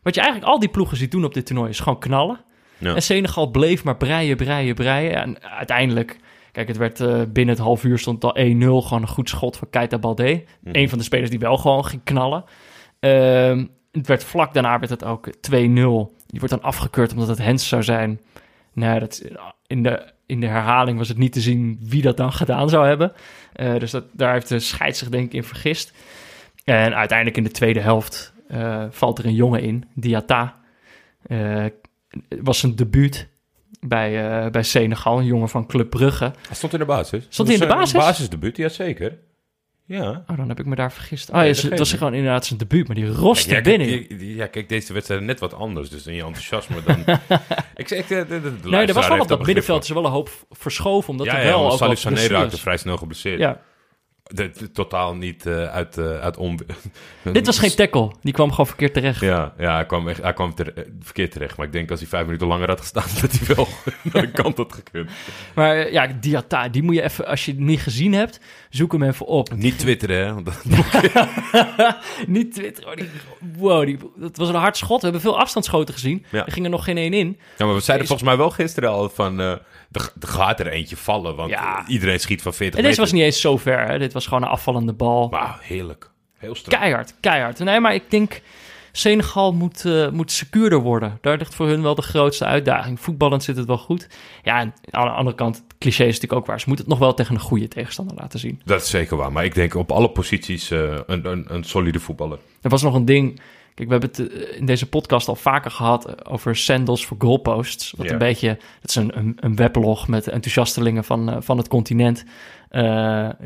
Speaker 1: Wat je eigenlijk al die ploegen ziet doen op dit toernooi is gewoon knallen.
Speaker 2: Ja.
Speaker 1: En Senegal bleef maar breien, breien, breien. En uiteindelijk, kijk, het werd eh, binnen het half uur stond al 1-0. Gewoon een goed schot van Keita Balde.
Speaker 2: Mhm.
Speaker 1: Een van de spelers die wel gewoon ging knallen. Ehm, het werd vlak daarna werd het ook 2-0. Die wordt dan afgekeurd omdat het Hens zou zijn. Nou, dat, in, de, in de herhaling was het niet te zien wie dat dan gedaan zou hebben. Eh, dus dat, daar heeft de scheids zich denk ik in vergist. En uiteindelijk in de tweede helft eh, valt er een jongen in, Diata. Eh, was zijn debuut bij, eh, bij Senegal, een jongen van Club Brugge.
Speaker 2: Hij stond in de basis.
Speaker 1: Stond hij in de basis?
Speaker 2: Basisdebuut, ja zeker. Ja.
Speaker 1: Oh, dan heb ik me daar vergist. Oh, ja,
Speaker 2: dat
Speaker 1: het
Speaker 2: geeft
Speaker 1: was gewoon inderdaad zijn debuut, maar die roste
Speaker 2: ja,
Speaker 1: binnen.
Speaker 2: Kijk, ja, kijk, deze wedstrijd net wat anders. Dus in je enthousiasme dan... <laughs> ik zeg, de, de,
Speaker 1: nee, er was wel op dat middenveld is wel een hoop verschoven, omdat
Speaker 2: Ja,
Speaker 1: er
Speaker 2: ja,
Speaker 1: wel
Speaker 2: want
Speaker 1: ook
Speaker 2: Sané raakte vrij snel geblesseerd.
Speaker 1: Ja,
Speaker 2: De, de- totaal niet eh, uit, eh uit on... <laughs>
Speaker 1: dit was geen tackle. Die kwam gewoon verkeerd terecht.
Speaker 2: Ja, ja hij kwam, echt, hij kwam eh, verkeerd terecht. Maar ik denk als hij vijf minuten langer had gestaan, <laughs> dat hij wel <laughs> naar de kant had gekund.
Speaker 1: Maar ja, Diata, die moet je even, als je het niet gezien hebt, zoek hem even op.
Speaker 2: Niet twitteren, hè. want dat-
Speaker 1: niet Twitter. hoor. Die, wow, die, dat was een hard schot. We hebben veel afstandsschoten gezien.
Speaker 2: Ja.
Speaker 1: Er ging er nog geen één in.
Speaker 2: Ja, maar we zeiden volgens mij wel gisteren al van... er, er gaat er eentje vallen, want
Speaker 1: Ja.
Speaker 2: iedereen schiet van 40
Speaker 1: En deze
Speaker 2: meter.
Speaker 1: was niet eens zo ver. Hè. Dit was gewoon een afvallende bal.
Speaker 2: Maar heerlijk. Heel strak.
Speaker 1: Keihard, keihard. Nee, maar ik denk... Senegal moet, eh, moet secuurder worden. Daar ligt voor hun wel de grootste uitdaging. Voetballend zit het wel goed. Ja, en aan de andere kant, het cliché is natuurlijk ook waar. Ze moeten het nog wel tegen een goede tegenstander laten zien.
Speaker 2: Dat is zeker waar. Maar ik denk op alle posities eh, een, een, een solide voetballer.
Speaker 1: Er was nog een ding. Kijk, we hebben het eh, in deze podcast al vaker gehad eh, over sandals voor goalposts. Wat een beetje, dat is een, een, een weblog met enthousiastelingen van, eh, van het continent.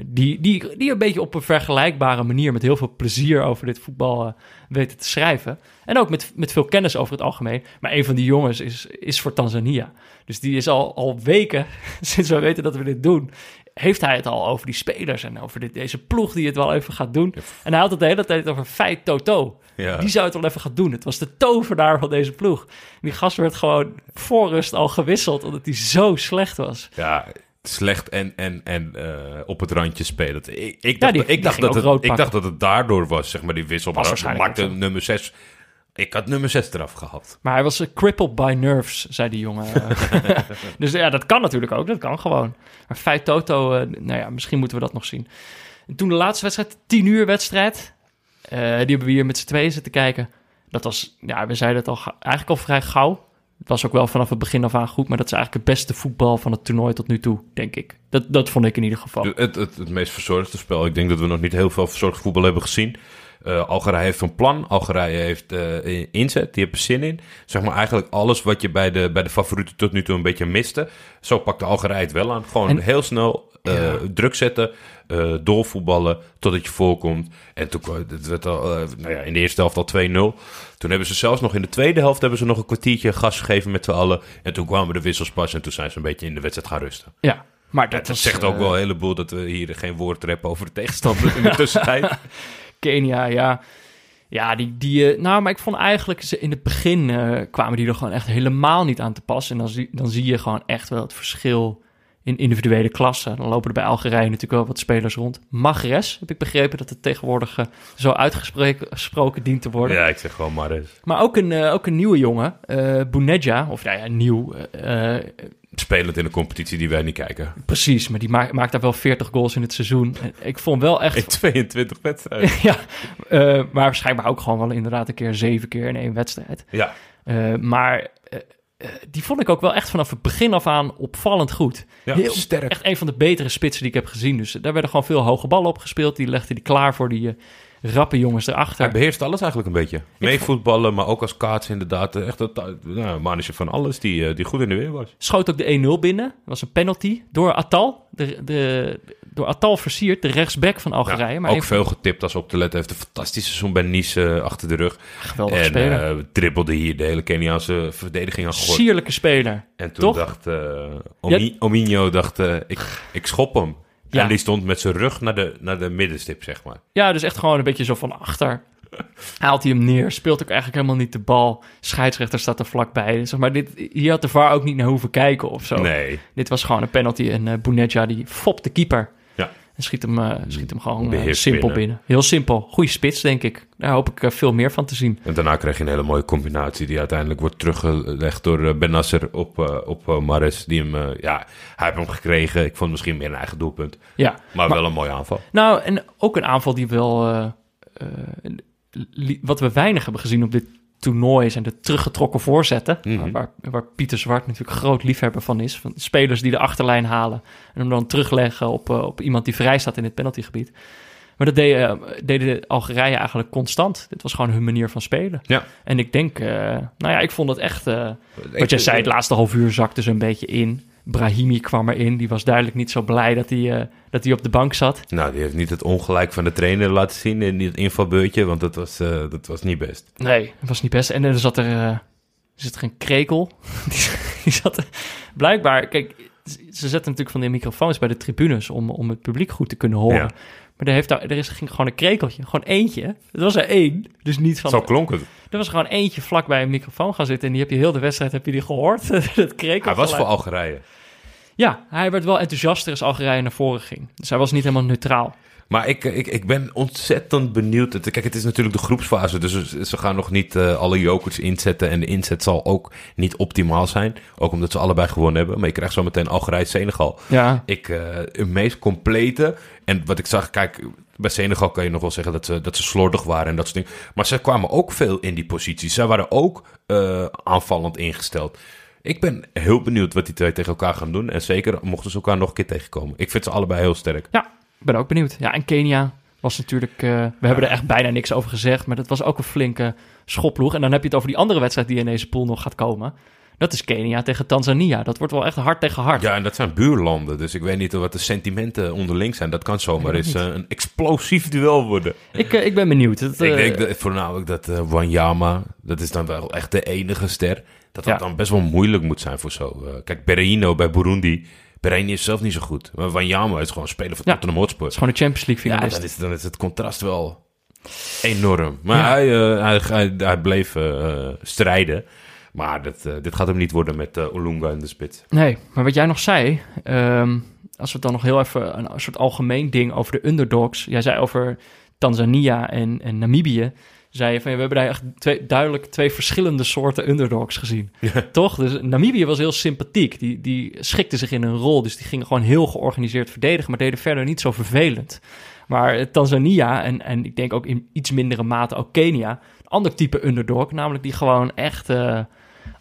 Speaker 1: die, die, die een beetje op een vergelijkbare manier met heel veel plezier over dit voetbal weten te schrijven. En ook met, met veel kennis over het algemeen. Maar een van die jongens is, is voor Tanzania. Dus die is al, al weken, <laughs> sinds we weten dat we dit doen, heeft hij het al over die spelers en over dit, deze ploeg die het wel even gaat doen. En hij had het de hele tijd over Feit Toto.
Speaker 2: Ja.
Speaker 1: Die zou het wel even gaan doen. Het was de tovenaar van deze ploeg. Die gast werd gewoon voor rust al gewisseld, omdat hij zo slecht was.
Speaker 2: Ja, slecht en, en, en eh, op het randje spelen. Ik, ik dacht,
Speaker 1: die-
Speaker 2: ik, dacht dat het, ik dacht dat het daardoor was, zeg maar, die wissel.
Speaker 1: Was
Speaker 2: Maar
Speaker 1: waarschijnlijk
Speaker 2: maakte nummer 6. Ik had nummer 6 eraf gehaald.
Speaker 1: Maar hij was eh, crippled by nerves, zei die jongen. <laughs> dus ja, dat kan natuurlijk ook. Dat kan gewoon. Maar Feit Toto, eh, nou ja, misschien moeten we dat nog zien. En toen de laatste wedstrijd, 10 uur wedstrijd. eh, die hebben we hier met z'n tweeën zitten kijken. Dat was, ja, we zeiden het al, eigenlijk al vrij gauw. Het was ook wel vanaf het begin af aan goed. Maar dat is eigenlijk het beste voetbal van het toernooi tot nu toe, denk ik. Dat, dat vond ik in ieder geval.
Speaker 2: Het, het, het meest verzorgde spel. Ik denk dat we nog niet heel veel verzorgd voetbal hebben gezien. Eh, Algerije heeft een plan. Algerije heeft eh, inzet. Die er zin in. Zeg maar eigenlijk alles wat je bij de, bij de favorieten tot nu toe een beetje miste. Zo pakte Algerije het wel aan. Gewoon
Speaker 1: En-
Speaker 2: heel snel eh,
Speaker 1: Ja.
Speaker 2: druk zetten. eh doorvoetballen totdat je voorkomt. En toen kwam het werd al, nou ja, in de eerste helft al 2-0. Toen hebben ze zelfs nog in de tweede helft hebben ze nog een kwartiertje gas gegeven met z'n allen. En toen kwamen de wissels pas en toen zijn ze een beetje in de wedstrijd gaan rusten.
Speaker 1: Ja, maar dat,
Speaker 2: Dat
Speaker 1: is,
Speaker 2: zegt ook wel een heleboel dat we hier geen woord reppen over de tegenstander in de <laughs> tussentijd.
Speaker 1: Kenia, ja. Ja, die, die, eh, nou, maar ik vond eigenlijk ze in het begin eh, kwamen die er gewoon echt helemaal niet aan te pas. En dan zie, dan zie je gewoon echt wel het verschil in individuele klassen. Dan lopen er bij Algerije natuurlijk wel wat spelers rond. Magres, heb ik begrepen dat het tegenwoordig eh, zo uitgesproken gesproken dient te worden.
Speaker 2: ja, ik zeg gewoon maar eens.
Speaker 1: Maar ook een, eh, ook een nieuwe jongen, Bounedja, of nou ja, nieuw.
Speaker 2: Spelend in een competitie die wij niet kijken.
Speaker 1: precies, maar die maakt, maakt daar wel 40 goals in het seizoen. En ik vond wel echt
Speaker 2: In 22 wedstrijden. <laughs>
Speaker 1: ja, maar waarschijnlijk ook gewoon wel inderdaad een keer zeven keer in één wedstrijd.
Speaker 2: Ja,
Speaker 1: maar die vond ik ook wel echt vanaf het begin af aan opvallend goed.
Speaker 2: ja
Speaker 1: Heel
Speaker 2: sterk.
Speaker 1: Echt een van de betere spitsen die ik heb gezien. Dus daar werden gewoon veel hoge ballen op gespeeld. Die legde die klaar voor die eh, rappe jongens
Speaker 2: Hij
Speaker 1: erachter.
Speaker 2: beheerst alles eigenlijk een beetje. Meevoetballen, maar ook als kaats inderdaad. Echt een ta- nou, een mannetje van alles die, eh, die goed in de weer was.
Speaker 1: Schoot ook de 1-0 binnen. Dat was een penalty door Atal. De, de, door Atal versierd, de rechtsback van Algerije.
Speaker 2: Ja,
Speaker 1: maar
Speaker 2: ook veel getipt als op te letten. Heeft een fantastisch seizoen bij Nice eh, achter de rug.
Speaker 1: geweldige
Speaker 2: en
Speaker 1: speler.
Speaker 2: eh, dribbelde hier de hele Keniaanse verdediging aan gegooid.
Speaker 1: Sierlijke speler.
Speaker 2: En toen
Speaker 1: Toch?
Speaker 2: dacht uh, Omi Ominho, dacht, ik, ik schop hem.
Speaker 1: Ja.
Speaker 2: En die stond met zijn rug naar de, naar de middenstip, zeg maar.
Speaker 1: Ja, dus echt gewoon een beetje zo van achter. Haalt hij hem neer, speelt ook eigenlijk helemaal niet de bal. Scheidsrechter staat er vlakbij. Zeg maar, dit, hier had de VAR ook niet naar hoeven kijken of zo.
Speaker 2: Nee.
Speaker 1: Dit was gewoon een penalty en uh, Bounedja die fopt de keeper. En schiet hem, eh, schiet hem gewoon eh, simpel
Speaker 2: binnen.
Speaker 1: binnen. Heel simpel. Goeie spits, denk ik. Daar hoop ik eh, veel meer van te zien.
Speaker 2: En daarna krijg je een hele mooie combinatie die uiteindelijk wordt teruggelegd door eh, Ben Nasser op, op Mares. Die hem, ja, hij heeft hem gekregen. Ik vond misschien meer een eigen doelpunt.
Speaker 1: Ja,
Speaker 2: Maar, wel een mooie aanval.
Speaker 1: Nou, en ook een aanval die wel... wat we weinig hebben gezien op dit toernooi zijn de teruggetrokken voorzetten.
Speaker 2: Mhm.
Speaker 1: waar, waar Pieter Zwart natuurlijk groot liefhebber van is. Van spelers die de achterlijn halen en hem dan terugleggen op, eh, op iemand die vrij staat in het penaltygebied. Maar dat deed, eh, deden de Algerije eigenlijk constant. Dit was gewoon hun manier van spelen.
Speaker 2: Ja.
Speaker 1: En ik denk, eh, nou ja, ik vond het echt... wat jij zei, het laatste half uur zakte ze een beetje in. Brahimi kwam erin. Die was duidelijk niet zo blij dat hij, eh, dat hij op de bank zat.
Speaker 2: Nou, die heeft niet het ongelijk van de trainer laten zien in het invalbeurtje, want dat was, eh, dat was niet best.
Speaker 1: Nee, dat was niet best. En er zat er, eh, zit er een krekel. <laughs> die, die zat er, blijkbaar, kijk, ze zetten natuurlijk van die microfoons bij de tribunes om, om het publiek goed te kunnen horen.
Speaker 2: Ja.
Speaker 1: Maar er, heeft daar, er is, ging gewoon een krekeltje, gewoon eentje. Het was er één, dus niet van...
Speaker 2: Zo klonk het.
Speaker 1: Er was gewoon eentje vlak bij een microfoon gaan zitten en die heb je heel de wedstrijd heb je die gehoord. <laughs> dat krekel.
Speaker 2: Hij was voor Algerije.
Speaker 1: Ja, hij werd wel enthousiaster als Algerije naar voren ging. Dus hij was niet helemaal neutraal.
Speaker 2: Maar ik, ik, ik ben ontzettend benieuwd. Het- Kijk, het is natuurlijk de groepsfase, dus ze- ze gaan nog niet eh, alle jokers inzetten. En de inzet zal ook niet optimaal zijn. Ook omdat ze allebei gewonnen hebben. Maar je krijgt zo meteen Algerije-Senegal.
Speaker 1: Ja,
Speaker 2: Ik, eh een meest complete. En wat ik zag, kijk, bij Senegal kan je nog wel zeggen dat ze, dat ze slordig waren en dat soort dingen. Maar ze kwamen ook veel in die posities. Zij waren ook eh, aanvallend ingesteld. Ik ben heel benieuwd wat die twee tegen elkaar gaan doen. En zeker mochten ze elkaar nog een keer tegenkomen. Ik vind ze allebei heel sterk.
Speaker 1: Ja, ik ben ook benieuwd. Ja, en Kenia was natuurlijk... eh, we hebben er echt bijna niks over gezegd, maar dat was ook een flinke schopploeg. En dan heb je het over die andere wedstrijd die in deze pool nog gaat komen. Dat is Kenia tegen Tanzania. Dat wordt wel echt hard tegen hard.
Speaker 2: Ja, en dat zijn buurlanden. Dus ik weet niet wat de sentimenten onderling zijn. Dat kan zomaar eens eh, een explosief duel worden.
Speaker 1: Ik, eh, ik ben benieuwd.
Speaker 2: Ik
Speaker 1: eh,
Speaker 2: denk dat, voornamelijk dat Wanyama, dat is dan wel echt de enige ster. Dat dat
Speaker 1: Ja.
Speaker 2: dan best wel moeilijk moet zijn voor zo. kijk, Berreino bij Burundi. Berreino is zelf niet zo goed. Maar Wanyama is gewoon speler van
Speaker 1: Ja.
Speaker 2: Tottenham Hotspur.
Speaker 1: Het is gewoon een Champions League
Speaker 2: Ja,
Speaker 1: finalist.
Speaker 2: dan is, dan is het contrast wel enorm. Maar
Speaker 1: Ja.
Speaker 2: hij, hij, hij, hij bleef strijden. Maar dat, eh, dit gaat hem niet worden met eh Olunga in de spits.
Speaker 1: Nee, maar wat jij nog zei, ehm, als we het dan nog heel even een soort algemeen ding over de underdogs. Jij zei over Tanzania en, en Namibië. Zei je van ja, we hebben daar echt twee, duidelijk twee verschillende soorten underdogs gezien. <laughs> Toch? Dus Namibië was heel sympathiek. Die, die schikte zich in een rol. Dus die gingen gewoon heel georganiseerd verdedigen, maar deden verder niet zo vervelend. Maar eh, Tanzania en, en ik denk ook in iets mindere mate ook Kenia, een ander type underdog, namelijk die gewoon echt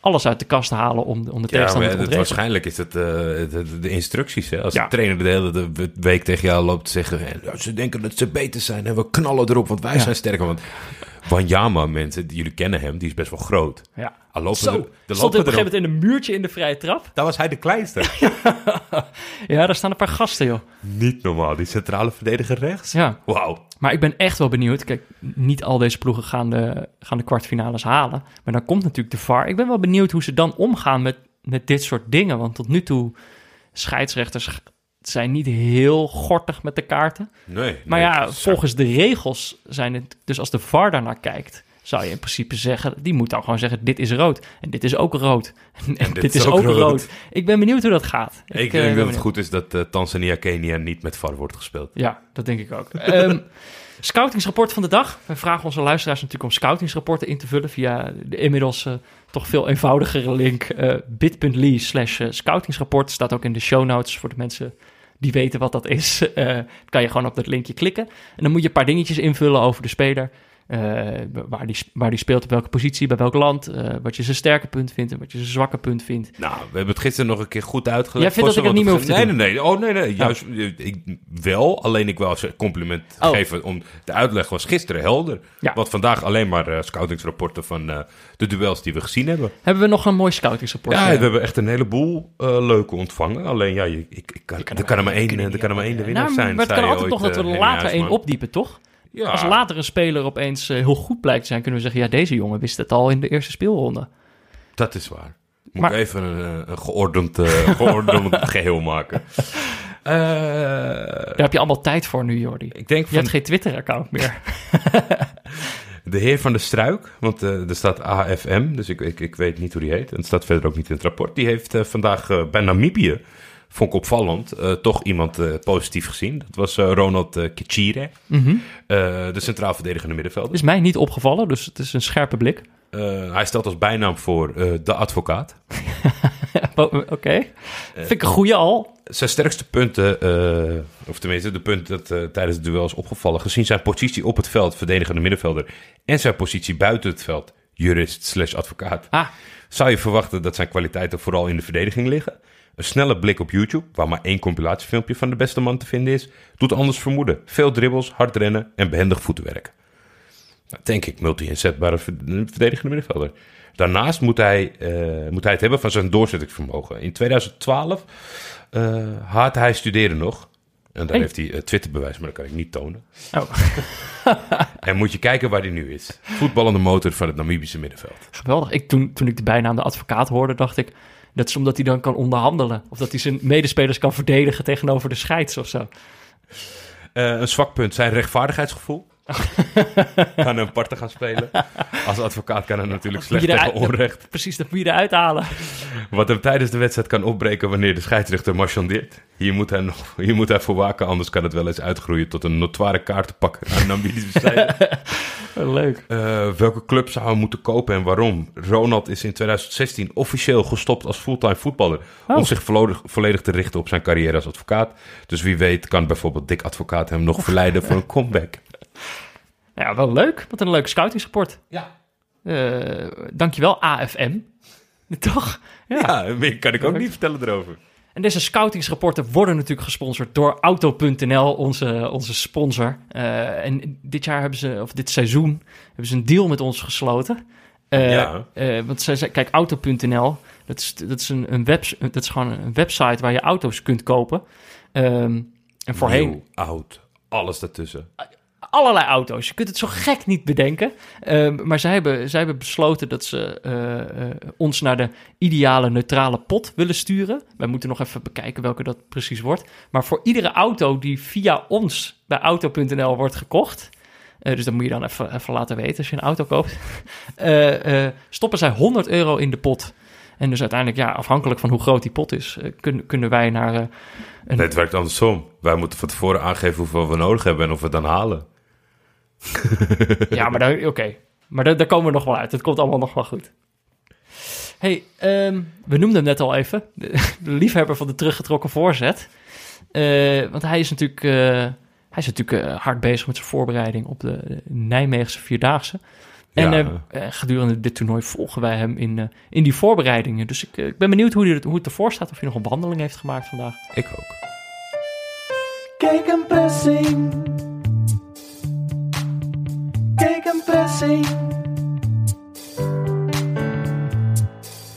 Speaker 1: alles uit de kast halen om, de- om de
Speaker 2: Ja,
Speaker 1: tegenstander
Speaker 2: maar
Speaker 1: te
Speaker 2: het, waarschijnlijk is het eh, de, de instructies. Hè? Als
Speaker 1: Ja.
Speaker 2: de trainer de hele de week tegen jou loopt te zeggen... "Eh, ja, ze denken dat ze beter zijn en we knallen erop, want wij
Speaker 1: Ja.
Speaker 2: zijn sterker. Want Wanyama, mensen, jullie kennen hem, die is best wel groot.
Speaker 1: Ja.
Speaker 2: Al lopen
Speaker 1: Zo,
Speaker 2: er, er
Speaker 1: stond op een gegeven moment in een muurtje in de vrije trap.
Speaker 2: Daar was hij de kleinste. <laughs>
Speaker 1: Ja, daar staan een paar gasten, joh.
Speaker 2: Niet normaal, die centrale verdediger rechts.
Speaker 1: Ja,
Speaker 2: Wauw.
Speaker 1: Maar ik ben echt wel benieuwd. Kijk, niet al deze ploegen gaan de, gaan de kwartfinales halen. Maar dan komt natuurlijk de VAR. Ik ben wel benieuwd hoe ze dan omgaan met, met dit soort dingen. Want tot nu toe, scheidsrechters zijn niet heel gortig met de kaarten.
Speaker 2: Nee.
Speaker 1: Maar
Speaker 2: nee,
Speaker 1: ja, volgens de regels zijn het... Dus als de VAR daarnaar kijkt, zou je in principe zeggen... Die moet dan gewoon zeggen, dit is rood. En dit is ook rood. <laughs> En, dit, is ook rood. Ik ben benieuwd hoe dat gaat.
Speaker 2: Ik,
Speaker 1: eh,
Speaker 2: denk dat het goed is dat eh, Tanzania-Kenia niet met VAR wordt gespeeld.
Speaker 1: Ja, dat denk ik ook. <laughs> Ehm, scoutingsrapport van de dag. Wij vragen onze luisteraars natuurlijk om scoutingsrapporten in te vullen via de inmiddels eh, toch veel eenvoudigere link eh, bit.ly slash eh, scoutingsrapport. Staat ook in de show notes voor de mensen die weten wat dat is. <laughs> Eh, kan je gewoon op dat linkje klikken. En dan moet je een paar dingetjes invullen over de speler. Eh, waar, die, waar die speelt, op welke positie, bij welk land. eh, wat je zijn sterke punt vindt en wat je zijn zwakke punt vindt.
Speaker 2: Nou, we hebben het gisteren nog een keer goed uitgelegd.
Speaker 1: Jij vindt dat ik het niet meer hoef te
Speaker 2: nee, Nee, nee, Oh, nee, nee. Juist, eh, ik, wel. Alleen ik wil ze compliment
Speaker 1: Oh.
Speaker 2: geven. Om, de uitleg was gisteren helder.
Speaker 1: Ja.
Speaker 2: Want vandaag alleen maar scoutingsrapporten van de duels die we gezien hebben.
Speaker 1: Hebben we nog een mooi scoutingsrapport?
Speaker 2: Ja,
Speaker 1: eh,
Speaker 2: we hebben echt een heleboel leuke ontvangen. Alleen ja, ik, ik kan,
Speaker 1: kan
Speaker 2: er kan er maar één, er kan er maar één de winnaar
Speaker 1: Nou,
Speaker 2: zijn.
Speaker 1: maar het kan altijd nog dat we er later één opdiepen, toch?
Speaker 2: Ja,
Speaker 1: Als later een speler opeens eh, heel goed blijkt te zijn, kunnen we zeggen: ja, deze jongen wist het al in de eerste speelronde.
Speaker 2: dat is waar. Moet
Speaker 1: Maar-
Speaker 2: ik even een, eh, een geordend, eh, geordend <laughs> geheel maken.
Speaker 1: Daar heb je allemaal tijd voor nu, Jordi.
Speaker 2: ik denk
Speaker 1: Je hebt geen Twitter-account meer. <laughs>
Speaker 2: de heer van de Struik, want er staat AFM, dus ik, ik, ik weet niet hoe die heet. En het staat verder ook niet in het rapport. Die heeft vandaag bij Namibië vond ik opvallend, eh, toch iemand eh, positief gezien. Dat was eh, Ronald uh, Kicire, uh, de centraal verdedigende middenvelder.
Speaker 1: Is mij niet opgevallen, dus het is een scherpe blik.
Speaker 2: hij stelt als bijnaam voor de advocaat. <laughs>
Speaker 1: Oké, okay. vind ik een goede al.
Speaker 2: Zijn sterkste punten, of tenminste de punten dat tijdens het duel is opgevallen... gezien zijn positie op het veld, verdedigende middenvelder... en zijn positie buiten het veld, jurist slash advocaat...
Speaker 1: Ah.
Speaker 2: zou je verwachten dat zijn kwaliteiten vooral in de verdediging liggen... Een snelle blik op YouTube, waar maar één compilatiefilmpje van de beste man te vinden is, doet anders vermoeden. Veel dribbles, hard rennen en behendig voetenwerk. Nou, denk ik, multi-inzetbare verdedigende middenvelder. Daarnaast moet hij, uh, moet hij het hebben van zijn doorzettingsvermogen. In 2012 uh, had hij studeren nog. En daar
Speaker 1: Hey.
Speaker 2: heeft hij uh, Twitterbewijs, maar dat kan ik niet tonen.
Speaker 1: Oh, <laughs>
Speaker 2: En moet je kijken waar hij nu is. Voetballende motor van het Namibische middenveld.
Speaker 1: geweldig. Ik, toen, toen ik de bijnaam de advocaat hoorde, dacht ik... dat is omdat hij dan kan onderhandelen. Of dat hij zijn medespelers kan verdedigen tegenover de scheids of zo.
Speaker 2: Eh, een zwak punt, zijn rechtvaardigheidsgevoel. <laughs> kan een parten gaan spelen. Als advocaat kan hij natuurlijk slecht tegen onrecht.
Speaker 1: Precies, dat moet je eruit halen.
Speaker 2: Wat hem tijdens de wedstrijd kan opbreken wanneer de scheidsrechter marchandeert. Hier moet hij, nog, hier moet hij voor waken, anders kan het wel eens uitgroeien tot een notoire kaartenpak aan Namibische zijde. <laughs>
Speaker 1: Leuk.
Speaker 2: Eh, welke club zou hij moeten kopen en waarom? Ronald is in 2016 officieel gestopt als fulltime voetballer.
Speaker 1: Oh.
Speaker 2: Om zich volledig, volledig te richten op zijn carrière als advocaat. Dus wie weet kan bijvoorbeeld Dick Advocaat hem nog verleiden voor een comeback.
Speaker 1: Ja, wel leuk. Wat een leuke scoutingsrapport.
Speaker 2: Ja,
Speaker 1: Eh dankjewel, AFM. <laughs> Toch? Ja.
Speaker 2: ja meer kan ik ook niet vertellen erover.
Speaker 1: En deze scoutingsrapporten worden natuurlijk gesponsord door Auto.nl, onze, onze sponsor. Eh, en dit jaar hebben ze, of dit seizoen, hebben ze een deal met ons gesloten. Eh,
Speaker 2: Ja.
Speaker 1: eh, want zij, zei- kijk, Auto.nl, dat is, dat, is een, een webs, dat is gewoon een website waar je auto's kunt kopen. Ehm, en voorheen
Speaker 2: Nieuw, oud, alles daartussen.
Speaker 1: Allerlei auto's. Je kunt het zo gek niet bedenken. Ehm, maar zij hebben, zij hebben besloten dat ze eh, eh, ons naar de ideale neutrale pot willen sturen. Wij moeten nog even bekijken welke dat precies wordt. Maar voor iedere auto die via ons bij auto.nl wordt gekocht... eh, dus dat moet je dan even, even laten weten als je een auto koopt. <laughs> stoppen zij 100 euro in de pot. En dus uiteindelijk, ja, afhankelijk van hoe groot die pot is, kunnen, kunnen wij naar... eh, een,
Speaker 2: Nee, het werkt andersom. Wij moeten van tevoren aangeven hoeveel we nodig hebben en of we het dan halen.
Speaker 1: Ja, maar daar, oké. Maar daar, daar komen we nog wel uit. Het komt allemaal nog wel goed. hey, ehm, we noemden hem net al even. De, <laughs> de liefhebber van de teruggetrokken voorzet. Eh, want hij is natuurlijk, eh, hij is natuurlijk eh, hard bezig met zijn voorbereiding op de, Nijmeegse Vierdaagse. En
Speaker 2: Ja.
Speaker 1: gedurende dit toernooi volgen wij hem in, eh, in die voorbereidingen. Dus ik, ik ben benieuwd hoe, hij, hoe het ervoor staat. Of hij nog een wandeling heeft gemaakt vandaag.
Speaker 2: Ik ook.
Speaker 3: Kijk een pressing.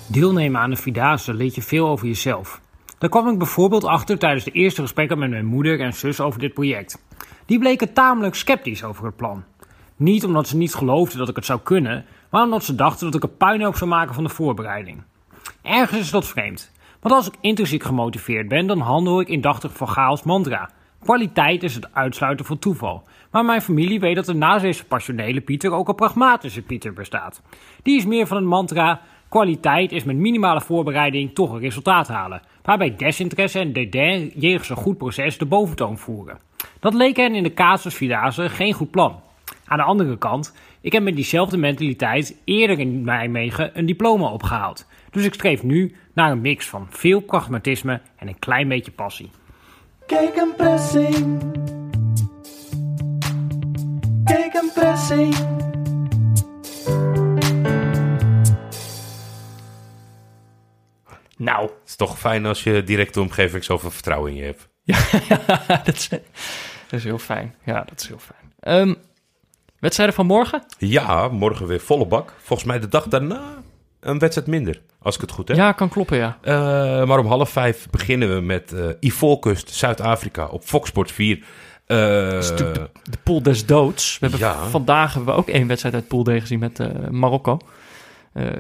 Speaker 4: Deelnemen aan de Vierdaagse leert je veel over jezelf. Daar kwam ik bijvoorbeeld achter tijdens de eerste gesprekken met mijn moeder en zus over dit project. Die bleken tamelijk sceptisch over het plan. Niet omdat ze niet geloofden dat ik het zou kunnen, maar omdat ze dachten dat ik een puinhoop zou maken van de voorbereiding. Ergens is dat vreemd, want als ik intrinsiek gemotiveerd ben, dan handel ik indachtig van chaos mantra. Kwaliteit is het uitsluiten van toeval. Maar mijn familie weet dat er naast deze passionele Pieter ook een pragmatische Pieter bestaat. Die is meer van een mantra: kwaliteit is met minimale voorbereiding toch een resultaat halen. Waarbij desinteresse en dédain jegens een goed proces de boventoon voeren. Dat leek hen in de casus Vierdaagse geen goed plan. Aan de andere kant, ik heb met diezelfde mentaliteit eerder in Nijmegen een diploma opgehaald. Dus ik streef nu naar een mix van veel pragmatisme en een klein beetje passie.
Speaker 3: Kijk een pressing. Kijk een pressing.
Speaker 1: Nou,
Speaker 2: Het is toch fijn als je directe omgeving zoveel vertrouwen in je hebt. <laughs>
Speaker 1: dat, is, dat is heel fijn. Ja, dat is heel fijn. Ehm, wedstrijden van morgen?
Speaker 2: Ja, morgen weer volle bak. Volgens mij de dag daarna een wedstrijd minder, als ik het goed heb.
Speaker 1: Ja, kan kloppen, ja.
Speaker 2: Eh, maar om half vijf beginnen we met eh Ivoorkust, Zuid-Afrika, op Fox Sports 4. Eh,
Speaker 1: is natuurlijk De pool des doods. We hebben. Vandaag hebben we ook één wedstrijd uit Pool D gezien met Marokko.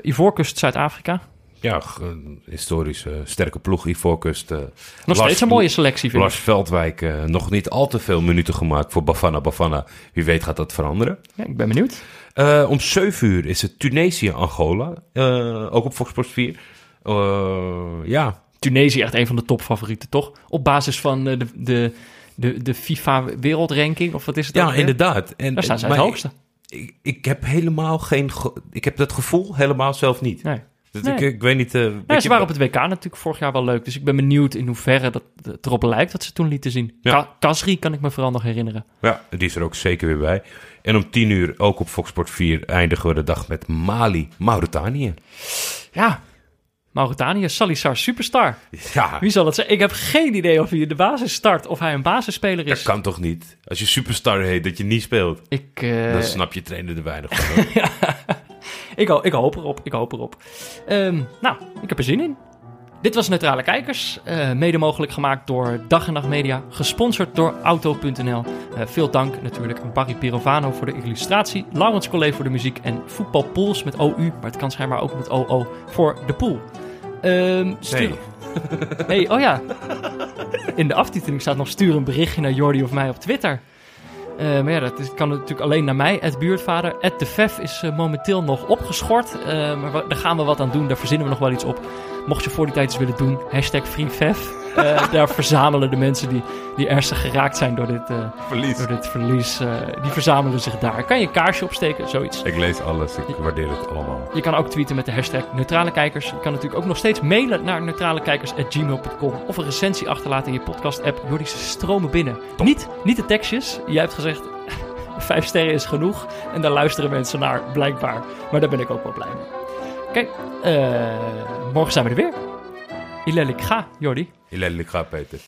Speaker 1: Ivoorkust, Zuid-Afrika.
Speaker 2: Ja, g- een historisch eh, sterke ploeg, Ivoorkust. eh
Speaker 1: Nog
Speaker 2: Lars-
Speaker 1: steeds een mooie selectie, vind
Speaker 2: Lars. Veldwijk eh, nog niet al te veel minuten gemaakt voor Bafana Bafana. Wie weet gaat dat veranderen.
Speaker 1: Ja, ik ben benieuwd.
Speaker 2: Eh, om 7 uur is het Tunesië-Angola. ook op Fox Sports 4. Eh, ja,
Speaker 1: Tunesië echt een van de topfavorieten, toch? Op basis van de, de, de, de FIFA wereldranking, of wat is het?
Speaker 2: Ja, inderdaad. En,
Speaker 1: Daar staan ze het hoogste.
Speaker 2: Ik, ik heb helemaal geen... ge- Ik heb dat gevoel helemaal zelf niet.
Speaker 1: Nee.
Speaker 2: Dus
Speaker 1: Nee.
Speaker 2: ik, ik weet niet... weet
Speaker 1: Ja, ze waren op het WK natuurlijk vorig jaar wel leuk. Dus ik ben benieuwd in hoeverre dat het erop lijkt wat ze toen lieten zien.
Speaker 2: Ja.
Speaker 1: Ka- Kasri kan ik me vooral nog herinneren.
Speaker 2: Ja, die is er ook zeker weer bij. En om tien uur, ook op Fox Sport 4, eindigen we de dag met Mali, Mauritanië.
Speaker 1: Ja, Mauritanië, Salissar, superstar.
Speaker 2: Ja,
Speaker 1: Wie zal het zijn? Ik heb geen idee of hij de basis start of hij een basisspeler
Speaker 2: dat
Speaker 1: is.
Speaker 2: kan toch niet? Als je superstar heet, dat je niet speelt.
Speaker 1: Ik, eh,
Speaker 2: Dan snap je trainer er weinig van. <laughs> hoor.
Speaker 1: Ik, ho- ik hoop erop, ik hoop erop. Ehm, nou, ik heb er zin in. Dit was Neutrale Kijkers, eh, mede mogelijk gemaakt door Dag en Nacht Media, gesponsord door Auto.nl. Eh, veel dank natuurlijk aan Barry Pirovano voor de illustratie, Laurens Collet voor de muziek en Voetbalpools met OU, maar het kan schijnbaar ook met OO, voor de pool. Ehm stuur... Hey, oh ja. In de aftiteling staat nog stuur een berichtje naar Jordi of mij op Twitter. Eh, maar ja, dat kan natuurlijk alleen naar mij, het buurtvader. De Vef is eh, momenteel nog opgeschort. eh, maar daar gaan we wat aan doen, daar verzinnen we nog wel iets op. Mocht je voor die tijd iets willen doen, hashtag FreeVef. Eh, daar verzamelen de mensen die, die ernstig geraakt zijn door dit, eh,
Speaker 2: Verlies.
Speaker 1: door dit verlies. eh, die verzamelen zich daar. Kan je een kaarsje opsteken, zoiets.
Speaker 2: Ik lees alles, ik waardeer het allemaal.
Speaker 1: Je kan ook tweeten met de hashtag Neutrale Kijkers. Je kan natuurlijk ook nog steeds mailen naar neutralekijkers.gmail.com of een recensie achterlaten in je podcast-app. Jordi, ze stromen binnen. Niet, niet de tekstjes. Jij hebt gezegd, <laughs> vijf sterren is genoeg. En daar luisteren mensen naar, blijkbaar. Maar daar ben ik ook wel blij mee. Eh, morgen zijn we er weer. Ilel, ik ga, Jordi.
Speaker 2: Je lelijk gaat, Peter.